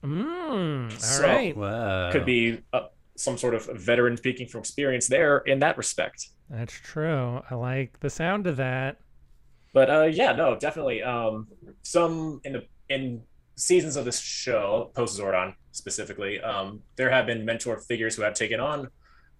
Mm, all
So-
right.
Whoa.
Could be uh, some sort of veteran speaking from experience there in that respect.
That's true. I like the sound of that.
But uh, yeah, no, definitely. Um, some in the in seasons of this show, post Zordon specifically, um, there have been mentor figures who have taken on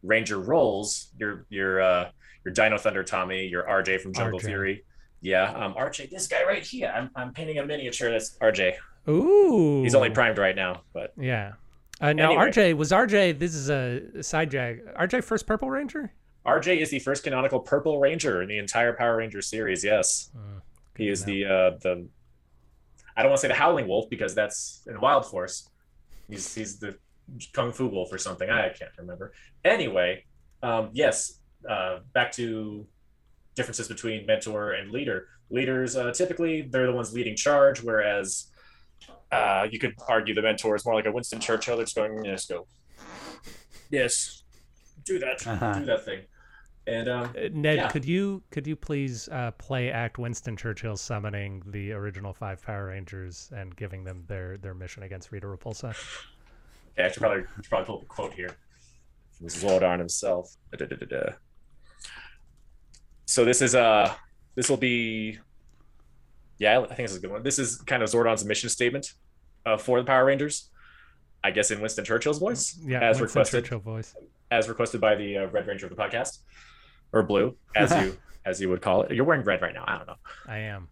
ranger roles. Your your uh, your Dino Thunder Tommy, your RJ from Jungle
RJ.
Fury. Yeah, um, RJ, this guy right here. I'm, I'm painting a miniature. That's RJ.
Ooh.
He's only primed right now, but
Yeah. Uh, now,
Anyway.
RJ, was RJ, this is a side jag. RJ first Purple Ranger?
RJ is the first canonical Purple Ranger in the entire Power Ranger series. Yes,
Mm,
he is the uh, the. I don't want to say the Howling Wolf because that's in Wild Force. He's he's the Kung Fu Wolf or something. I can't remember. Anyway, um, yes. Uh, back to differences between mentor and leader. Leaders uh, typically they're the ones leading charge, whereas uh, you could argue the mentor is more like a Winston Churchill. Just going, yes, go. Yes, do that,
Uh-huh.
do that thing. And uh,
Uh, Ned,
Yeah.
could you could you please uh, play act Winston Churchill summoning the original five Power Rangers and giving them their their mission against Rita Repulsa?
Okay, I should probably should probably pull up a quote here from Zordon himself. Da-da-da-da-da. So this is uh this will be yeah, I think this is a good one. This is kind of Zordon's mission statement uh, for the Power Rangers. I guess in Winston Churchill's voice,
Yeah,
as
Winston
requested,
Churchill voice.
as requested by the uh, Red Ranger of the podcast, or blue, as you as you would call it. You're wearing red right now. I don't know.
I am.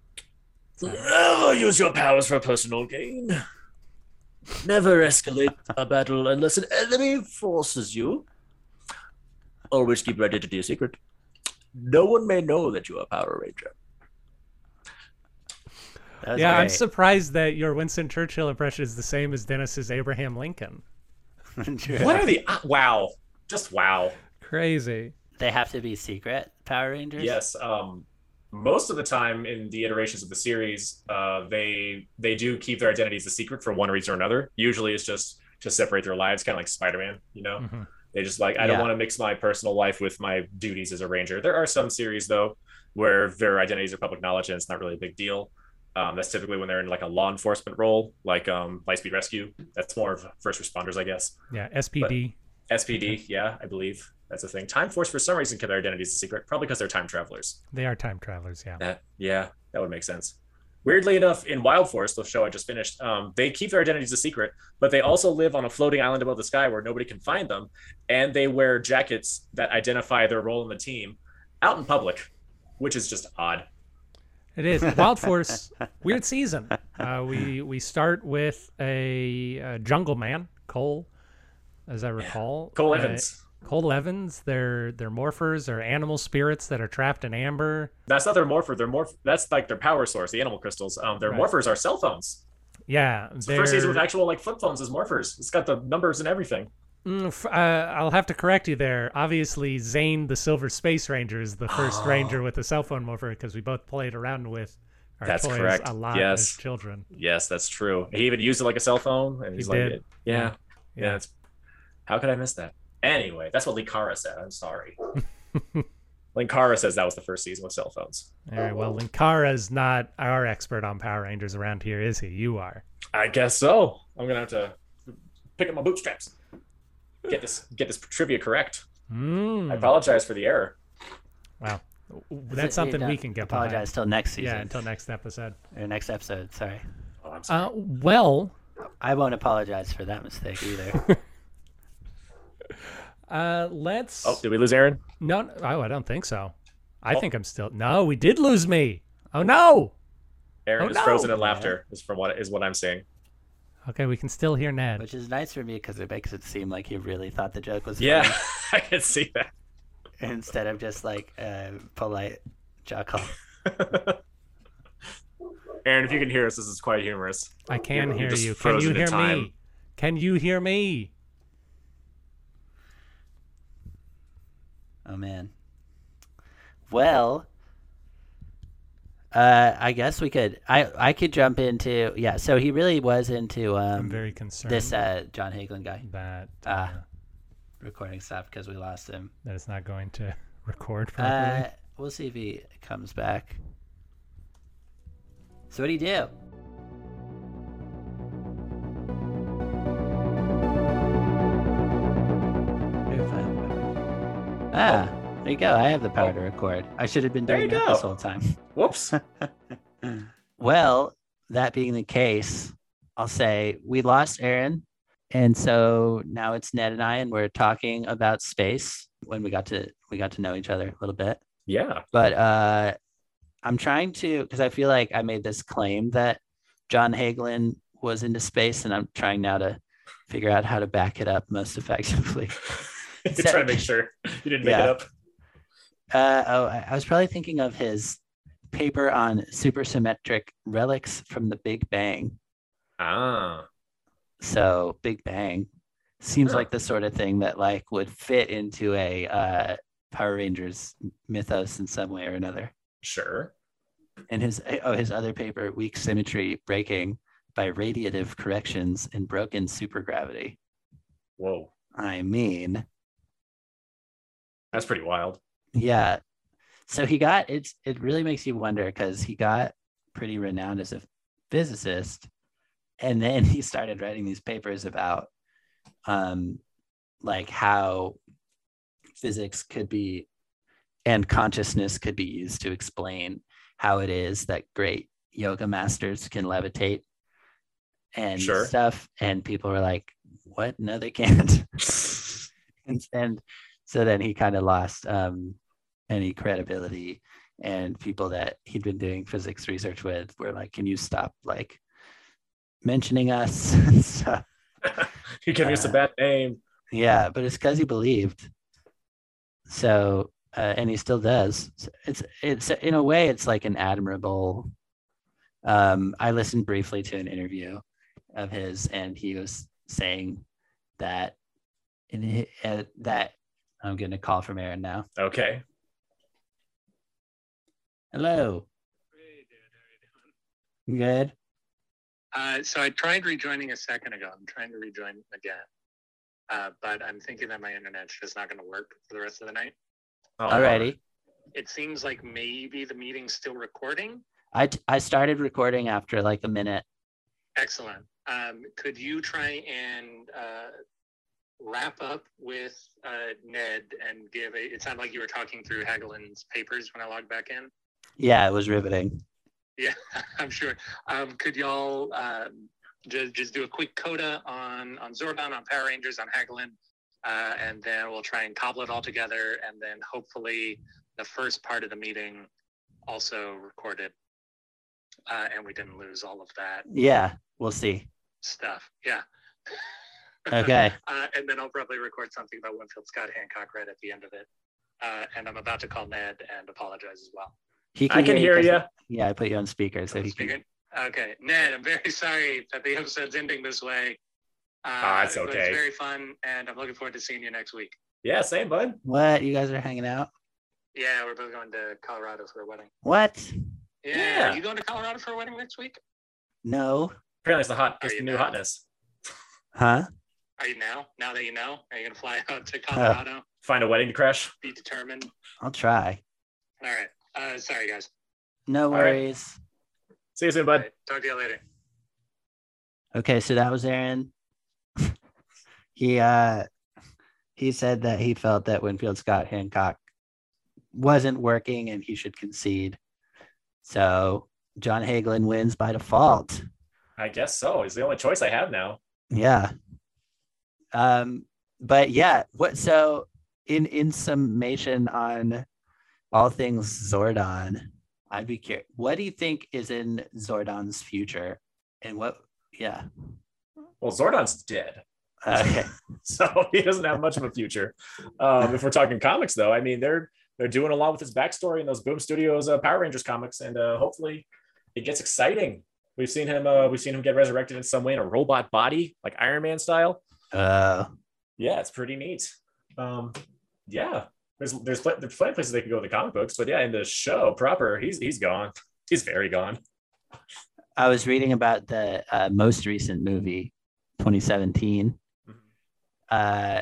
Never use your powers for personal gain. Never escalate a battle unless an enemy forces you. Always keep ready to do secret. No one may know that you are Power Ranger.
That was
Yeah, I'm surprised that your Winston Churchill impression is the same as Dennis's Abraham Lincoln.
True.
What are the uh, wow? Just wow.
Crazy.
They have to be secret Power Rangers.
Yes. Um, most of the time in the iterations of the series, uh, they they do keep their identities a secret for one reason or another. Usually, it's just to separate their lives, kind of like Spider-Man. You know,
Mhm.
they just like I don't want to mix my personal life with my duties as a ranger. There are some series though where their identities are public knowledge and it's not really a big deal. Um, that's typically when they're in like a law enforcement role, like um, Lightspeed Rescue. That's more of first responders, I guess.
Yeah, SPD.
SPD, yeah, I believe that's a thing. Time Force, for some reason, kept their identities a secret, probably because they're time travelers.
They are time travelers. Yeah.
That, yeah, that would make sense. Weirdly enough, in Wild Force, the show I just finished, um, they keep their identities a secret, but they also live on a floating island above the sky where nobody can find them, and they wear jackets that identify their role in the team out in public, which is just odd.
It is Wild Force. weird season. Uh, we we start with a, uh jungle man, Cole, as I recall.
Cole
Uh,
Evans.
Cole Evans. They're they're morphers. They're animal spirits that are trapped in amber.
That's not their morpher. Their morph. That's like their power source, the animal crystals. Um, their
Right.
morphers are cell phones.
Yeah,
It's the first season with actual like flip phones as morphers. It's got the numbers and everything.
Mm, uh, I'll have to correct you there. Obviously, Zane, the Silver Space Ranger, is the first ranger with a cell phone morpher because we both played around with our
That's
toys
correct.
a lot
Yes.
as children.
Yes, that's true. He even used it like a cell phone, and he's like,
did.
yeah, yeah.
Yeah.
how could I miss that? Anyway, that's what Linkara said. I'm sorry. Linkara says that was the first season with cell phones.
All right. Well, Linkara's not our expert on Power Rangers around here, is he? You are.
I guess so. I'm gonna have to pick up my bootstraps. Get this get this trivia correct.
Mm.
I apologize for the error.
Wow. That's
it-
something we can get
Apologize till next season.
Yeah, until next episode.
or next episode. Sorry,
Oh, I'm sorry.
Uh, well,
I won't apologize for that mistake either.
uh, let's.
oh, did we lose Aaron?
No, no, oh, I don't think so. I
Oh.
think I'm still. No, we did lose me. Oh no.
Aaron
Oh,
is
no.
frozen in laughter. Is from what is what I'm saying.
Okay, we can still hear Ned.
Which is nice for me because it makes it seem like he really thought the joke was
Yeah,
funny
I can see that.
instead of just like a polite joke.
Aaron, if you can hear us, this is quite humorous.
I can
You're
hear you. Can you hear
time.
me? Can you hear me?
Oh man. Well, uh, I guess we could. I I could jump into yeah. So he really was into Um, I'm
very concerned
this uh John Hagelin guy
that uh,
Ah. recording stuff because we lost him.
that it's not going to record properly.
Uh, we'll see if he comes back. So what do you do? Ah, there you go. I have the power to record. I should have been doing that
go.
this whole time.
Whoops.
Well, that being the case, I'll say we lost Aaron. And so now it's Ned and I, and we're talking about space when we got to we got to know each other a little bit.
Yeah.
But uh I'm trying to because I feel like I made this claim that John Hagelin was into space, and I'm trying now to figure out how to back it up most effectively.
You're trying to make sure you didn't make
Yeah.
it up.
Uh, oh, I I was probably thinking of his paper on supersymmetric relics from the Big Bang.
Ah.
So Big Bang seems
Huh.
like the sort of thing that like would fit into a uh, Power Rangers mythos in some way or another.
Sure.
And his oh his other paper, weak symmetry breaking by radiative corrections in broken supergravity.
Whoa.
I mean,
That's pretty wild.
yeah. So he got it's it really makes you wonder because he got pretty renowned as a physicist, and then he started writing these papers about um like how physics could be and consciousness could be used to explain how it is that great yoga masters can levitate and
Sure.
stuff and people were like what no they can't and, and so then he kind of lost um, any credibility and people that he'd been doing physics research with were like can you stop like mentioning us? Stuff
You're giving us a
Uh,
bad name.
yeah but it's because he believed. So uh, and he still does. It's it's in a way it's like an admirable um i listened briefly to an interview of his and he was saying that in hi- uh, that i'm getting a call from aaron now
Okay.
hello Hey, dude. How you doing? good
Uh, so I tried rejoining a second ago. I'm trying to rejoin again. Uh, but I'm thinking that my internet's just not going to work for the rest of the night.
Oh,
Alrighty.
It seems like maybe the meeting's still recording.
I, t- I started recording after like a minute.
Excellent. Um, could you try and uh, wrap up with uh, Ned and give a? It sounded like you were talking through Hagelin's papers when I logged back in.
Yeah, it was riveting.
Yeah, I'm sure. Um, could y'all um, just just do a quick coda on on Zordon, on Power Rangers, on Hagelin, uh, and then we'll try and cobble it all together, and then hopefully the first part of the meeting also recorded, uh, and we didn't lose all of that
Yeah, we'll see.
stuff. Yeah.
Okay.
uh, and then I'll probably record something about Winfield Scott Hancock right at the end of it. Uh, and I'm about to call Ned and apologize as well.
He
I can hear you.
Yeah, I put you on speaker so he can.
Okay, Ned, I'm very sorry that the episode's ending this way. Uh,
Ah, it's
but
okay.
It's very fun, and I'm looking forward to seeing you next week.
Yeah, same, bud.
What? You guys are hanging out?
Yeah, we're both going to Colorado for a wedding.
What?
Yeah,
Yeah.
are you going to Colorado for a wedding next week?
No.
Apparently, it's the hot, it's the new
now?
hotness.
Huh?
Are you now? Now that you know, are you going to fly out
Uh,
to Colorado?
Find a wedding to crash.
Be determined.
I'll try.
All right. Uh, sorry, guys.
No
right.
worries.
See you soon,
All
bud.
right, talk to you later.
Okay, so that was Aaron. he uh he said that he felt that Winfield Scott Hancock wasn't working and he should concede. So John Hagelin wins by default.
I guess so. It's the only choice I have now.
Yeah. Um, but yeah, what so in in summation on all things Zordon, I'd be curious. What do you think is in Zordon's future? And what yeah.
Well, Zordon's dead.
Okay.
so he doesn't have much of a future. Um, if we're talking comics, though, I mean they're they're doing a lot with his backstory in those Boom Studios uh, Power Rangers comics, and uh, hopefully it gets exciting. We've seen him uh, we've seen him get resurrected in some way in a robot body, like Iron Man style.
Uh
Yeah, it's pretty neat. Um, yeah, there's there's pl- there's plenty of places they could go with the comic books, but yeah, in the show proper, he's he's gone. He's very gone.
I was reading about the uh, most recent movie, 2017,
Mhm.
uh,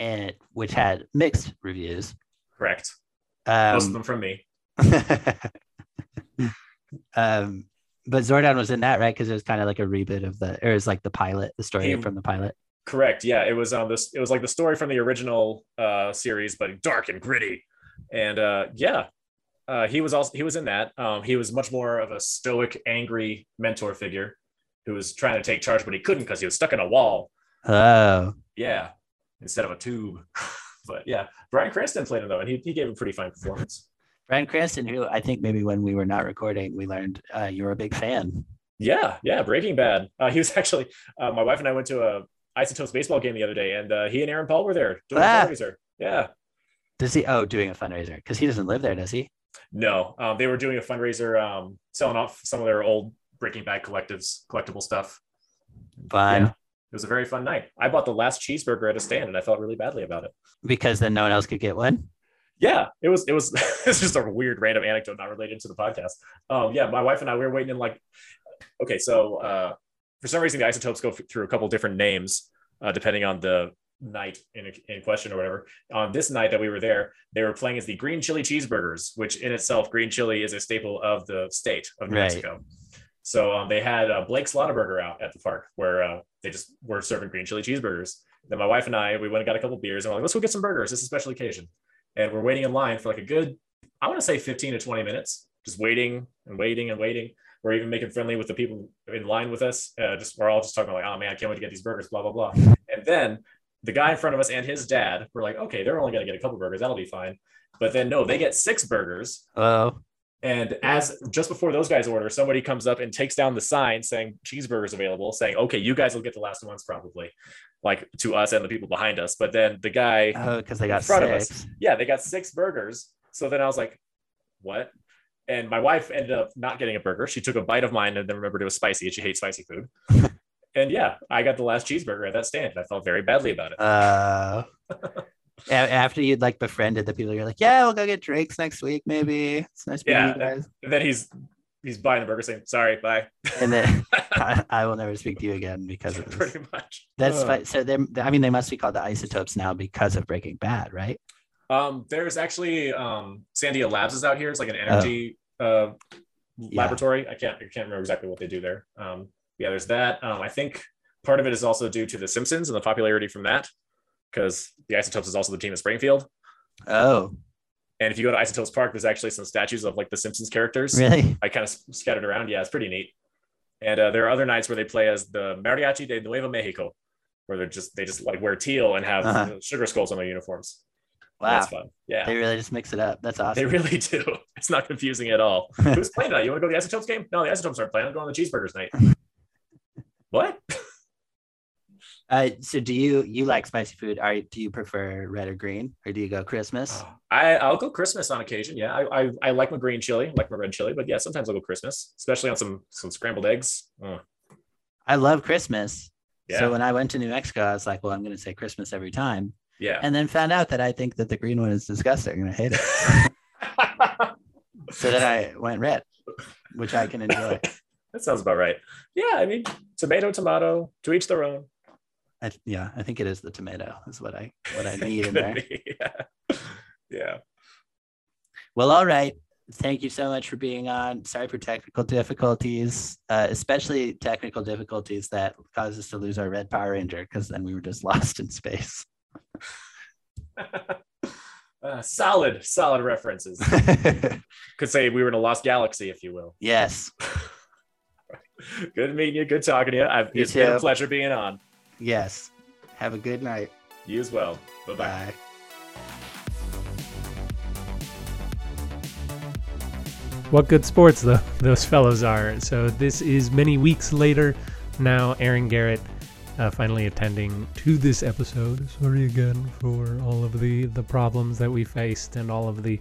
and which had mixed reviews.
Correct. Most of
Um,
them from me.
um, but Zordon was in that, right? Because it was kind of like a reboot of the, or it was like the pilot, the story
He-
from the pilot.
Correct. Yeah, it was um this it was like the story from the original uh series, but dark and gritty. And uh yeah, uh he was also he was in that. Um he was much more of a stoic, angry mentor figure who was trying to take charge, but he couldn't because he was stuck in a wall.
Oh,
Yeah, instead of a tube. but yeah, Bryan Cranston played him though, and he, he gave a pretty fine performance.
Bryan Cranston, who I think maybe when we were not recording, we learned uh, you were a big fan.
Yeah, yeah, Breaking Bad. Uh, he was actually uh, my wife and I went to a Isotopes baseball game the other day, and uh, he and Aaron Paul were there doing
Ah.
a fundraiser. Yeah.
Does he? Oh, doing a fundraiser because he doesn't live there, does he?
No, um, they were doing a fundraiser, um, selling off some of their old Breaking Bad collectives, collectible stuff.
Fun
Yeah. It was a very fun night. I bought the last cheeseburger at a stand, and I felt really badly about it.
because then no one else could get one.
Yeah, it was. It was. it's just a weird random anecdote not related to the podcast. Um, yeah, my wife and I we were waiting in like. Okay, so uh, for some reason the isotopes go through a couple different names uh, depending on the night in, in question or whatever. On this night that we were there, they were playing as the green chili cheeseburgers, which in itself, green chili is a staple of the state of New
Right.
Mexico. So um, they had uh, Blake's Lotaburger out at the park where uh, they just were serving green chili cheeseburgers. Then my wife and I, we went and got a couple beers and we're like, let's go get some burgers. This is a special occasion. And we're waiting in line for like a good, I want to say 15 to 20 minutes, just waiting and waiting and waiting. We're even making friendly with the people in line with us. Uh, just we're all just talking like, oh man, I can't wait to get these burgers, blah blah blah. And then the guy in front of us and his dad were like, okay, they're only gonna get a couple burgers, that'll be fine. But then no, they get six burgers.
Oh,
And as just before those guys order, somebody comes up and takes down the sign saying cheeseburgers available, saying, okay, you guys will get the last ones probably, like to us and the people behind us. But then the guy
oh, because they got
in front of us. yeah, they got six burgers. So then I was like, what? And my wife ended up not getting a burger. She took a bite of mine and then remembered it was spicy and she hates spicy food. and yeah, I got the last cheeseburger at that stand. I felt very badly about it.
Uh, after you'd like befriended the people, you're like, yeah, we'll go get drinks next week, maybe. It's nice meeting
Yeah.
you guys.
And then he's he's buying the burger, saying sorry, bye.
And then I, I will never speak to you again because of this.
Pretty much.
That's
Uh,
fine. So they're, I mean, they must be called the isotopes now because of Breaking Bad, right?
Um, there's actually um, Sandia Labs is out here. It's like an energy uh, laboratory. I can't I can't remember exactly what they do there. Um, yeah, there's that. Um, I think part of it is also due to The Simpsons and the popularity from that, because the Isotopes is also the team at Springfield.
Oh,
And if you go to Isotopes Park, there's actually some statues of like the Simpsons characters.
really?
I kind of scattered around. Yeah, it's pretty neat. And uh, there are other nights where they play as the Mariachi de Nuevo Mexico, where they're just they just like wear teal and have
Uh-huh.
sugar skulls on their uniforms.
Wow.
That's fun. Yeah.
They really just mix it up. That's awesome.
They really do. It's not confusing at all. Who's playing that? You want to go to the Isotopes game? No, the Isotopes aren't playing. I'm going to the Cheeseburgers night. what?
Uh, so do you you like spicy food? Are do you prefer red or green, or do you go Christmas?
I I'll go Christmas on occasion. Yeah, I I, I like my green chili, I like my red chili, but yeah, sometimes I'll go Christmas, especially on some some scrambled eggs. Mm,
I love Christmas.
yeah,
So when I went to New Mexico, I was like, well, I'm going to say Christmas every time,
yeah.
and then found out that I think that the green one is disgusting and I hate it. so then I went red, which I can enjoy.
that sounds about right. Yeah, I mean, tomato, tomato, to each their own.
I, yeah, I think it is the tomato is what I what I need in there.
yeah. yeah.
Well, all right. Thank you so much for being on. Sorry for technical difficulties, uh, especially technical difficulties that caused us to lose our red Power Ranger because then we were just lost in space.
Uh, solid, solid references. Could say we were in a lost galaxy, if you will.
yes,
Good meeting you. Good talking to you. I've,
You
it's been a pleasure being on.
yes. Have a good night.
You as well. Bye bye.
Bye.
What good sports though those fellows are. So this is many weeks later. Now Aaron Garrett uh, finally attending to this episode. Sorry again for all of the the problems that we faced and all of the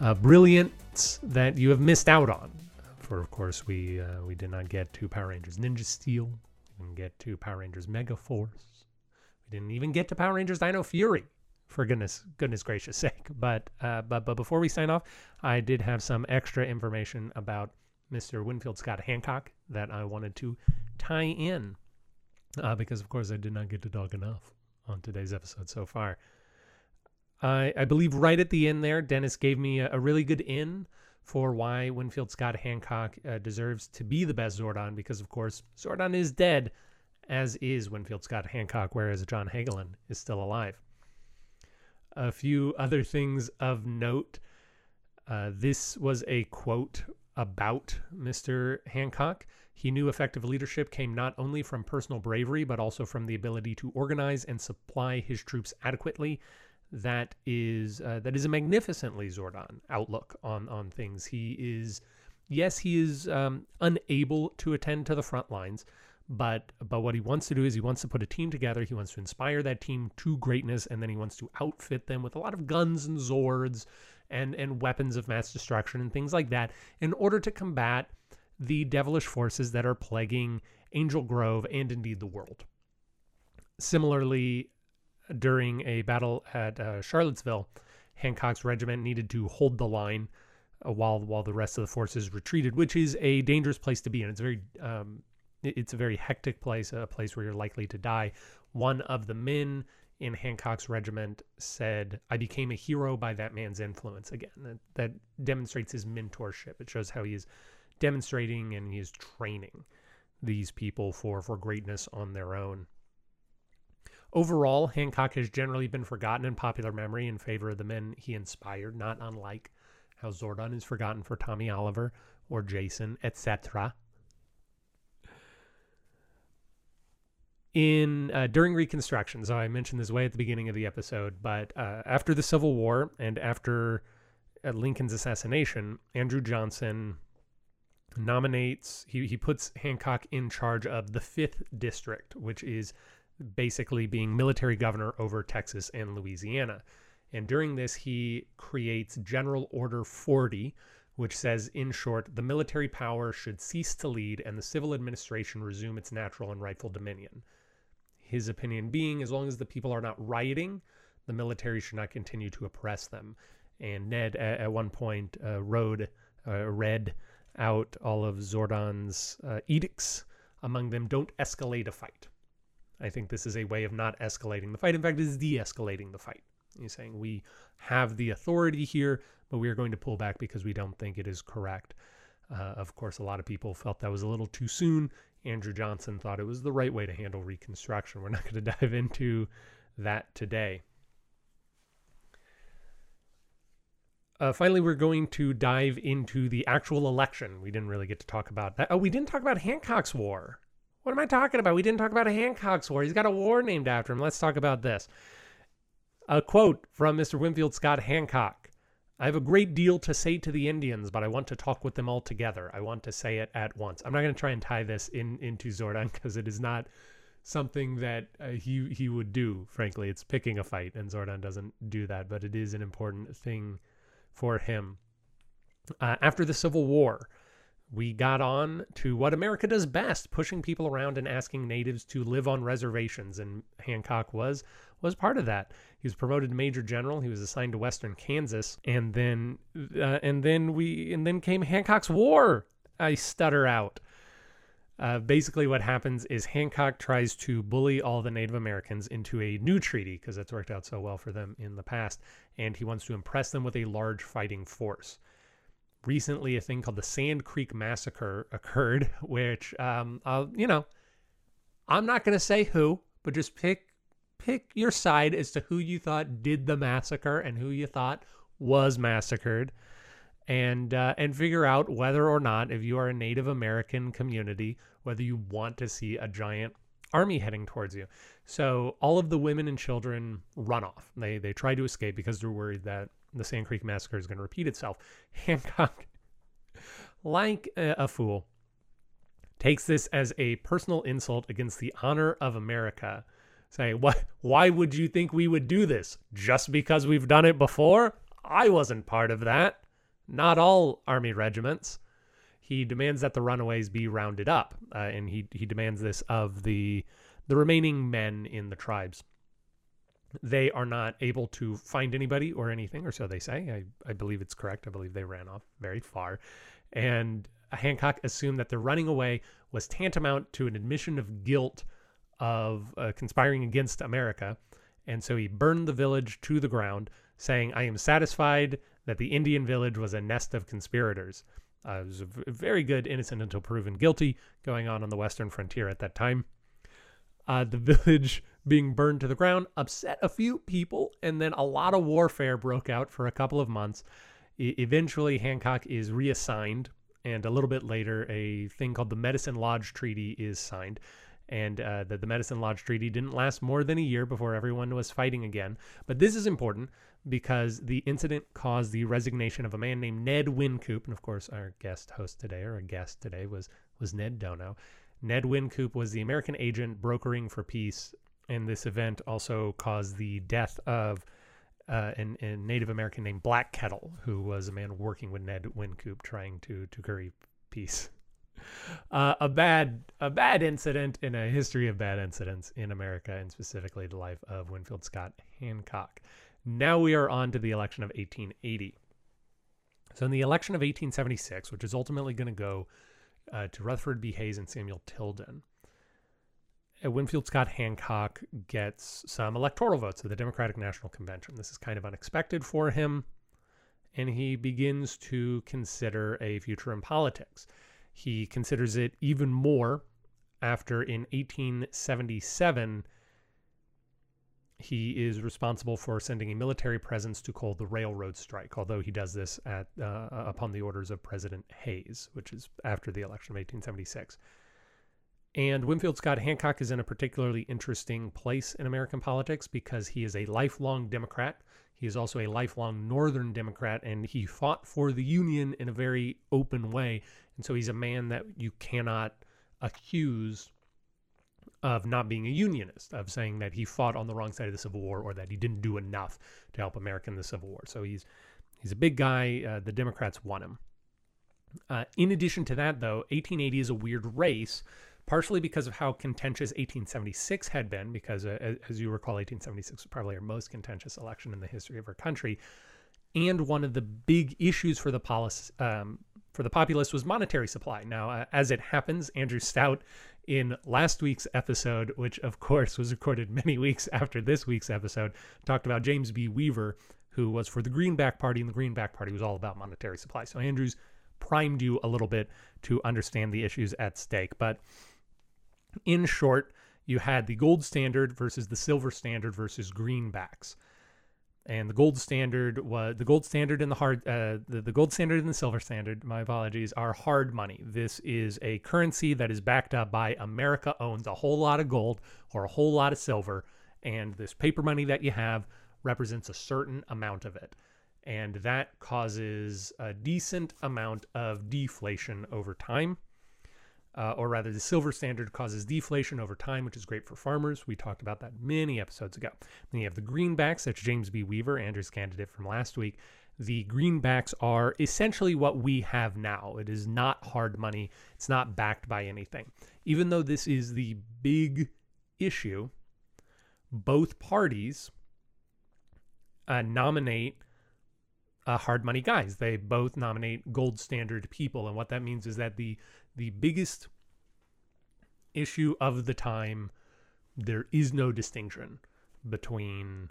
uh, brilliance that you have missed out on. For of course we uh, we did not get to Power Rangers Ninja Steel. We didn't get to Power Rangers Mega Force. We didn't even get to Power Rangers Dino Fury. For goodness goodness gracious sake. But uh, but but before we sign off. I did have some extra information about Mr. Winfield Scott Hancock that I wanted to tie in uh, because, of course, I did not get to talk enough on today's episode so far. I, I believe right at the end there, Dennis gave me a, a really good in for why Winfield Scott Hancock uh, deserves to be the best Zordon because, of course, Zordon is dead, as is Winfield Scott Hancock, whereas John Hagelin is still alive. A few other things of note. Uh, this was a quote about Mr. Hancock. He knew effective leadership came not only from personal bravery, but also from the ability to organize and supply his troops adequately. That is uh, that is a magnificently Zordon outlook on on things. He is, yes, he is um, unable to attend to the front lines, but but what he wants to do is he wants to put a team together. He wants to inspire that team to greatness, and then he wants to outfit them with a lot of guns and Zords and and weapons of mass destruction and things like that in order to combat the devilish forces that are plaguing Angel Grove and indeed the world. Similarly, during a battle at uh, Charlottesville, Hancock's regiment needed to hold the line uh, while while the rest of the forces retreated, which is a dangerous place to be and It's very um, it's a very hectic place, a place where you're likely to die. One of the men in Hancock's regiment said, I became a hero by that man's influence. Again, that, that demonstrates his mentorship. It shows how he is demonstrating and he is training these people for, for greatness on their own. Overall, Hancock has generally been forgotten in popular memory in favor of the men he inspired, not unlike how Zordon is forgotten for Tommy Oliver or Jason, etc. in uh, during Reconstruction. So I mentioned this way at the beginning of the episode, but uh, after the Civil War and after uh, Lincoln's assassination, Andrew Johnson nominates he he puts Hancock in charge of the fifth district, which is basically being military governor over Texas and Louisiana. And during this, he creates General Order 40, which says, in short, the military power should cease to lead and the civil administration resume its natural and rightful dominion. His opinion being, as long as the people are not rioting, the military should not continue to oppress them. And Ned, at, at one point, uh, rode, uh, read out all of Zordon's uh, edicts. Among them, don't escalate a fight. I think this is a way of not escalating the fight. In fact, it is de escalating the fight. He's saying we have the authority here, but we are going to pull back because we don't think it is correct. Uh, of course, a lot of people felt that was a little too soon. Andrew Johnson thought it was the right way to handle Reconstruction. We're not going to dive into that today. Uh, finally, we're going to dive into the actual election. We didn't really get to talk about that. Oh, we didn't talk about Hancock's War. What am I talking about? We didn't talk about a Hancock's War. He's got a war named after him. Let's talk about this. A quote from Mr. Winfield Scott Hancock I have a great deal to say to the Indians, but I want to talk with them all together. I want to say it at once. I'm not going to try and tie this in into Zordon because it is not something that uh, he he would do. Frankly, it's picking a fight, and Zordon doesn't do that. But it is an important thing for him. Uh, after the Civil War, we got on to what America does best, pushing people around and asking natives to live on reservations. And Hancock was was part of that. He was promoted to major general. He was assigned to Western Kansas, and then uh, and then we and then came Hancock's War. I stutter out. Uh, basically, what happens is Hancock tries to bully all the Native Americans into a new treaty because that's worked out so well for them in the past, and he wants to impress them with a large fighting force recently a thing called the Sand Creek Massacre occurred, which, um, I'll, you know, I'm not going to say who, but just pick pick your side as to who you thought did the massacre and who you thought was massacred, and uh, and figure out whether or not, if you are a Native American community, whether you want to see a giant army heading towards you. So all of the women and children run off. They they try to escape because they're worried that the Sand Creek Massacre is going to repeat itself. Hancock, like a, a fool, takes this as a personal insult against the honor of America. Saying, "What? Why would you think we would do this? Just because we've done it before? I wasn't part of that. Not all army regiments." He demands that the runaways be rounded up, uh, and he he demands this of the the remaining men in the tribes they are not able to find anybody or anything, or so they say. I, I believe it's correct. I believe they ran off very far. And Hancock assumed that the running away was tantamount to an admission of guilt of uh, conspiring against America. And so he burned the village to the ground, saying, I am satisfied that the Indian village was a nest of conspirators. Uh, it was a very good innocent until proven guilty going on on the western frontier at that time. Uh, the village being burned to the ground upset a few people, and then a lot of warfare broke out for a couple of months. Eventually, Hancock is reassigned, and a little bit later, a thing called the Medicine Lodge Treaty is signed. And uh, the, the Medicine Lodge Treaty didn't last more than a year before everyone was fighting again. But this is important because the incident caused the resignation of a man named Ned Wynkoop, And of course, our guest host today, or a guest today, was, was Ned Dhonau. Ned Wynkoop was the American agent brokering for peace and this event also caused the death of uh, an, a Native American named Black Kettle, who was a man working with Ned Wynkoop trying to to curry peace. Uh, a bad a bad incident in a history of bad incidents in America, and specifically the life of Winfield Scott Hancock. Now we are on to the election of 1880. So in the election of 1876, which is ultimately going to go uh, to Rutherford B. Hayes and Samuel Tilden, Winfield Scott Hancock gets some electoral votes at the Democratic National Convention. This is kind of unexpected for him, and he begins to consider a future in politics. He considers it even more after in 1877 he is responsible for sending a military presence to call the railroad strike, although he does this at uh, upon the orders of President Hayes, which is after the election of 1876. And Winfield Scott Hancock is in a particularly interesting place in American politics because he is a lifelong Democrat. He is also a lifelong Northern Democrat, and he fought for the Union in a very open way. And so he's a man that you cannot accuse of not being a unionist, of saying that he fought on the wrong side of the Civil War or that he didn't do enough to help America in the Civil War. So he's he's a big guy. Uh, the Democrats want him. Uh, in addition to that, though, 1880 is a weird race partially because of how contentious 1876 had been, because uh, as you recall, 1876 was probably our most contentious election in the history of our country. And one of the big issues for the policy, um, for the populace was monetary supply. Now, uh, as it happens, Andrew Stout in last week's episode, which of course was recorded many weeks after this week's episode, talked about James B. Weaver, who was for the Greenback Party, and the Greenback Party was all about monetary supply. So Andrews primed you a little bit to understand the issues at stake. But in short, you had the gold standard versus the silver standard versus greenbacks and the gold standard was the gold standard and the hard uh, the, the gold standard and the silver standard my apologies are hard money. This is a currency that is backed up by america owns a whole lot of gold or a whole lot of silver. And this paper money that you have represents a certain amount of it. And that causes a decent amount of deflation over time uh, or rather, the silver standard causes deflation over time, which is great for farmers. We talked about that many episodes ago. Then you have the greenbacks. That's James B. Weaver, Andrew's candidate from last week. The greenbacks are essentially what we have now. It is not hard money, it's not backed by anything. Even though this is the big issue, both parties uh, nominate uh, hard money guys. They both nominate gold standard people, and what that means is that the the biggest issue of the time, there is no distinction between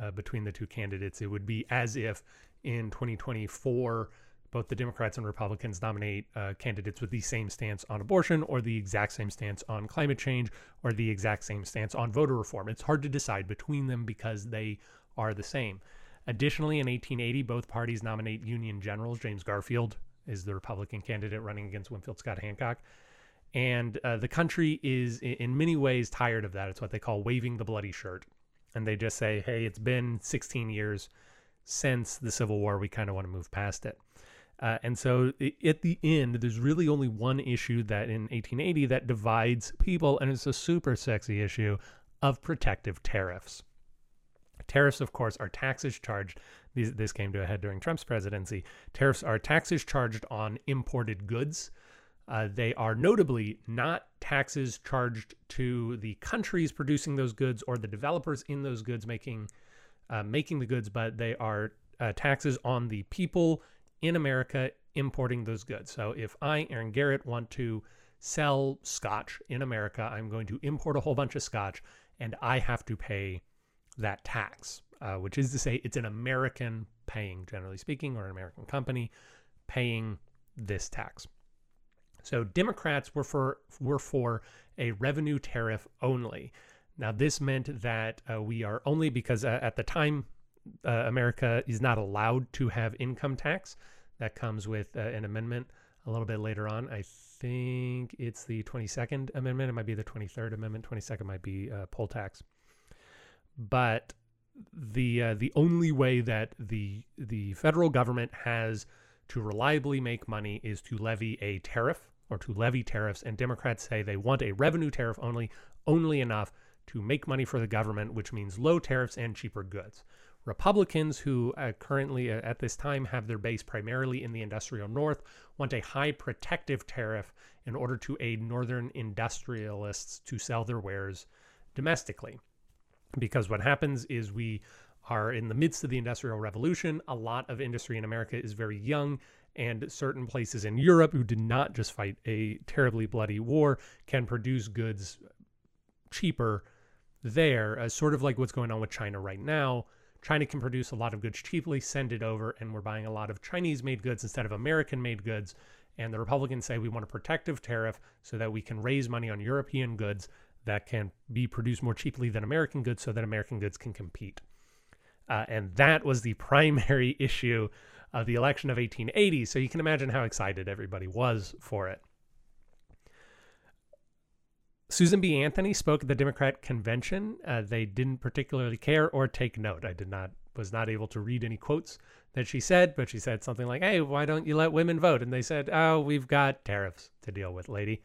uh, between the two candidates. It would be as if in 2024 both the Democrats and Republicans nominate uh, candidates with the same stance on abortion or the exact same stance on climate change or the exact same stance on voter reform. It's hard to decide between them because they are the same. Additionally, in 1880, both parties nominate Union generals. James Garfield is the Republican candidate running against Winfield Scott Hancock. And uh, the country is, in many ways, tired of that. It's what they call waving the bloody shirt. And they just say, hey, it's been 16 years since the Civil War. We kind of want to move past it. Uh, and so at the end, there's really only one issue that in 1880 that divides people, and it's a super sexy issue of protective tariffs. Tariffs, of course, are taxes charged. These, this came to a head during Trump's presidency. Tariffs are taxes charged on imported goods. Uh, they are notably not taxes charged to the countries producing those goods or the developers in those goods making uh, making the goods, but they are uh, taxes on the people in America importing those goods. So if I, Aaron Garrett, want to sell scotch in America, I'm going to import a whole bunch of scotch, and I have to pay that tax, uh, which is to say, it's an American paying, generally speaking, or an American company paying this tax. So Democrats were for were for a revenue tariff only. Now this meant that uh, we are only because uh, at the time uh, America is not allowed to have income tax. That comes with uh, an amendment a little bit later on. I think it's the 22nd amendment. It might be the 23rd amendment. 22nd might be uh, poll tax but the uh, the only way that the the federal government has to reliably make money is to levy a tariff or to levy tariffs and democrats say they want a revenue tariff only only enough to make money for the government which means low tariffs and cheaper goods. Republicans who uh, currently uh, at this time have their base primarily in the industrial north want a high protective tariff in order to aid northern industrialists to sell their wares domestically because what happens is we are in the midst of the industrial revolution. A lot of industry in america is very young and certain places in europe who did not just fight a terribly bloody war can produce goods cheaper there uh, sort of like what's going on with china right now. China can produce a lot of goods cheaply send it over and we're buying a lot of chinese made goods instead of american made goods. And the republicans say we want a protective tariff so that we can raise money on european goods that can be produced more cheaply than American goods so that American goods can compete. Uh, and that was the primary issue of the election of 1880. So you can imagine how excited everybody was for it. Susan B. Anthony spoke at the Democrat convention. Uh, they didn't particularly care or take note. I did not was not able to read any quotes that she said, but she said something like, "Hey, why don't you let women vote?" And they said, "Oh, we've got tariffs to deal with, lady."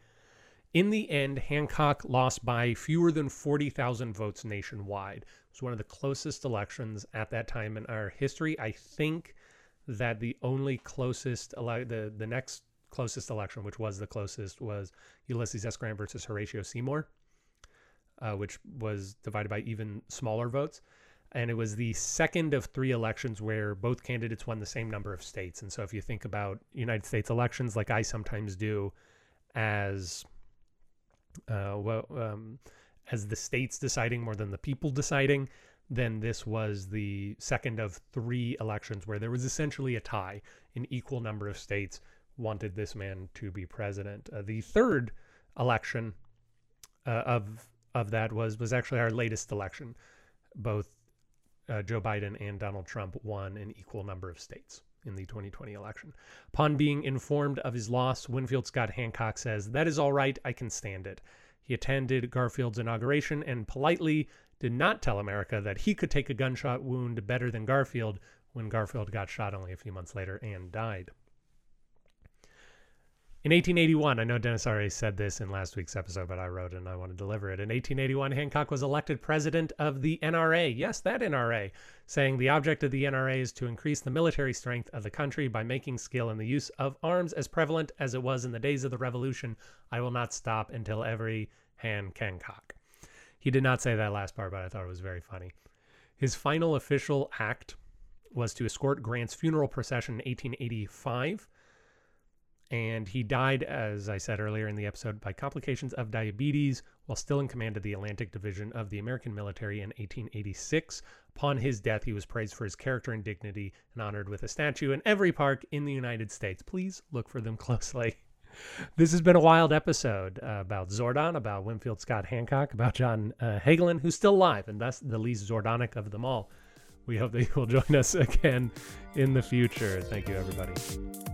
In the end, Hancock lost by fewer than 40,000 votes nationwide. It was one of the closest elections at that time in our history. I think that the only closest, the, the next closest election, which was the closest, was Ulysses S. Grant versus Horatio Seymour, uh, which was divided by even smaller votes. And it was the second of three elections where both candidates won the same number of states. And so if you think about United States elections, like I sometimes do, as uh, well, um, as the states deciding more than the people deciding, then this was the second of three elections where there was essentially a tie. An equal number of states wanted this man to be president. Uh, the third election uh, of of that was was actually our latest election. Both uh, Joe Biden and Donald Trump won an equal number of states in the 2020 election. Upon being informed of his loss, Winfield Scott Hancock says, That is all right. I can stand it. He attended Garfield's inauguration and politely did not tell America that he could take a gunshot wound better than Garfield when Garfield got shot only a few months later and died. In 1881, I know Dennis already said this in last week's episode, but I wrote it and I want to deliver it. In 1881, Hancock was elected president of the NRA. Yes, that NRA, saying the object of the NRA is to increase the military strength of the country by making skill in the use of arms as prevalent as it was in the days of the Revolution. I will not stop until every hand can cock. He did not say that last part, but I thought it was very funny. His final official act was to escort Grant's funeral procession in 1885 and he died, as I said earlier in the episode, by complications of diabetes while still in command of the Atlantic Division of the American military in 1886. Upon his death, he was praised for his character and dignity and honored with a statue in every park in the United States. Please look for them closely. This has been a wild episode uh, about Zordon, about Winfield Scott Hancock, about John uh, Hagelin, who's still alive and thus the least Zordonic of them all. We hope that you will join us again in the future. Thank you, everybody.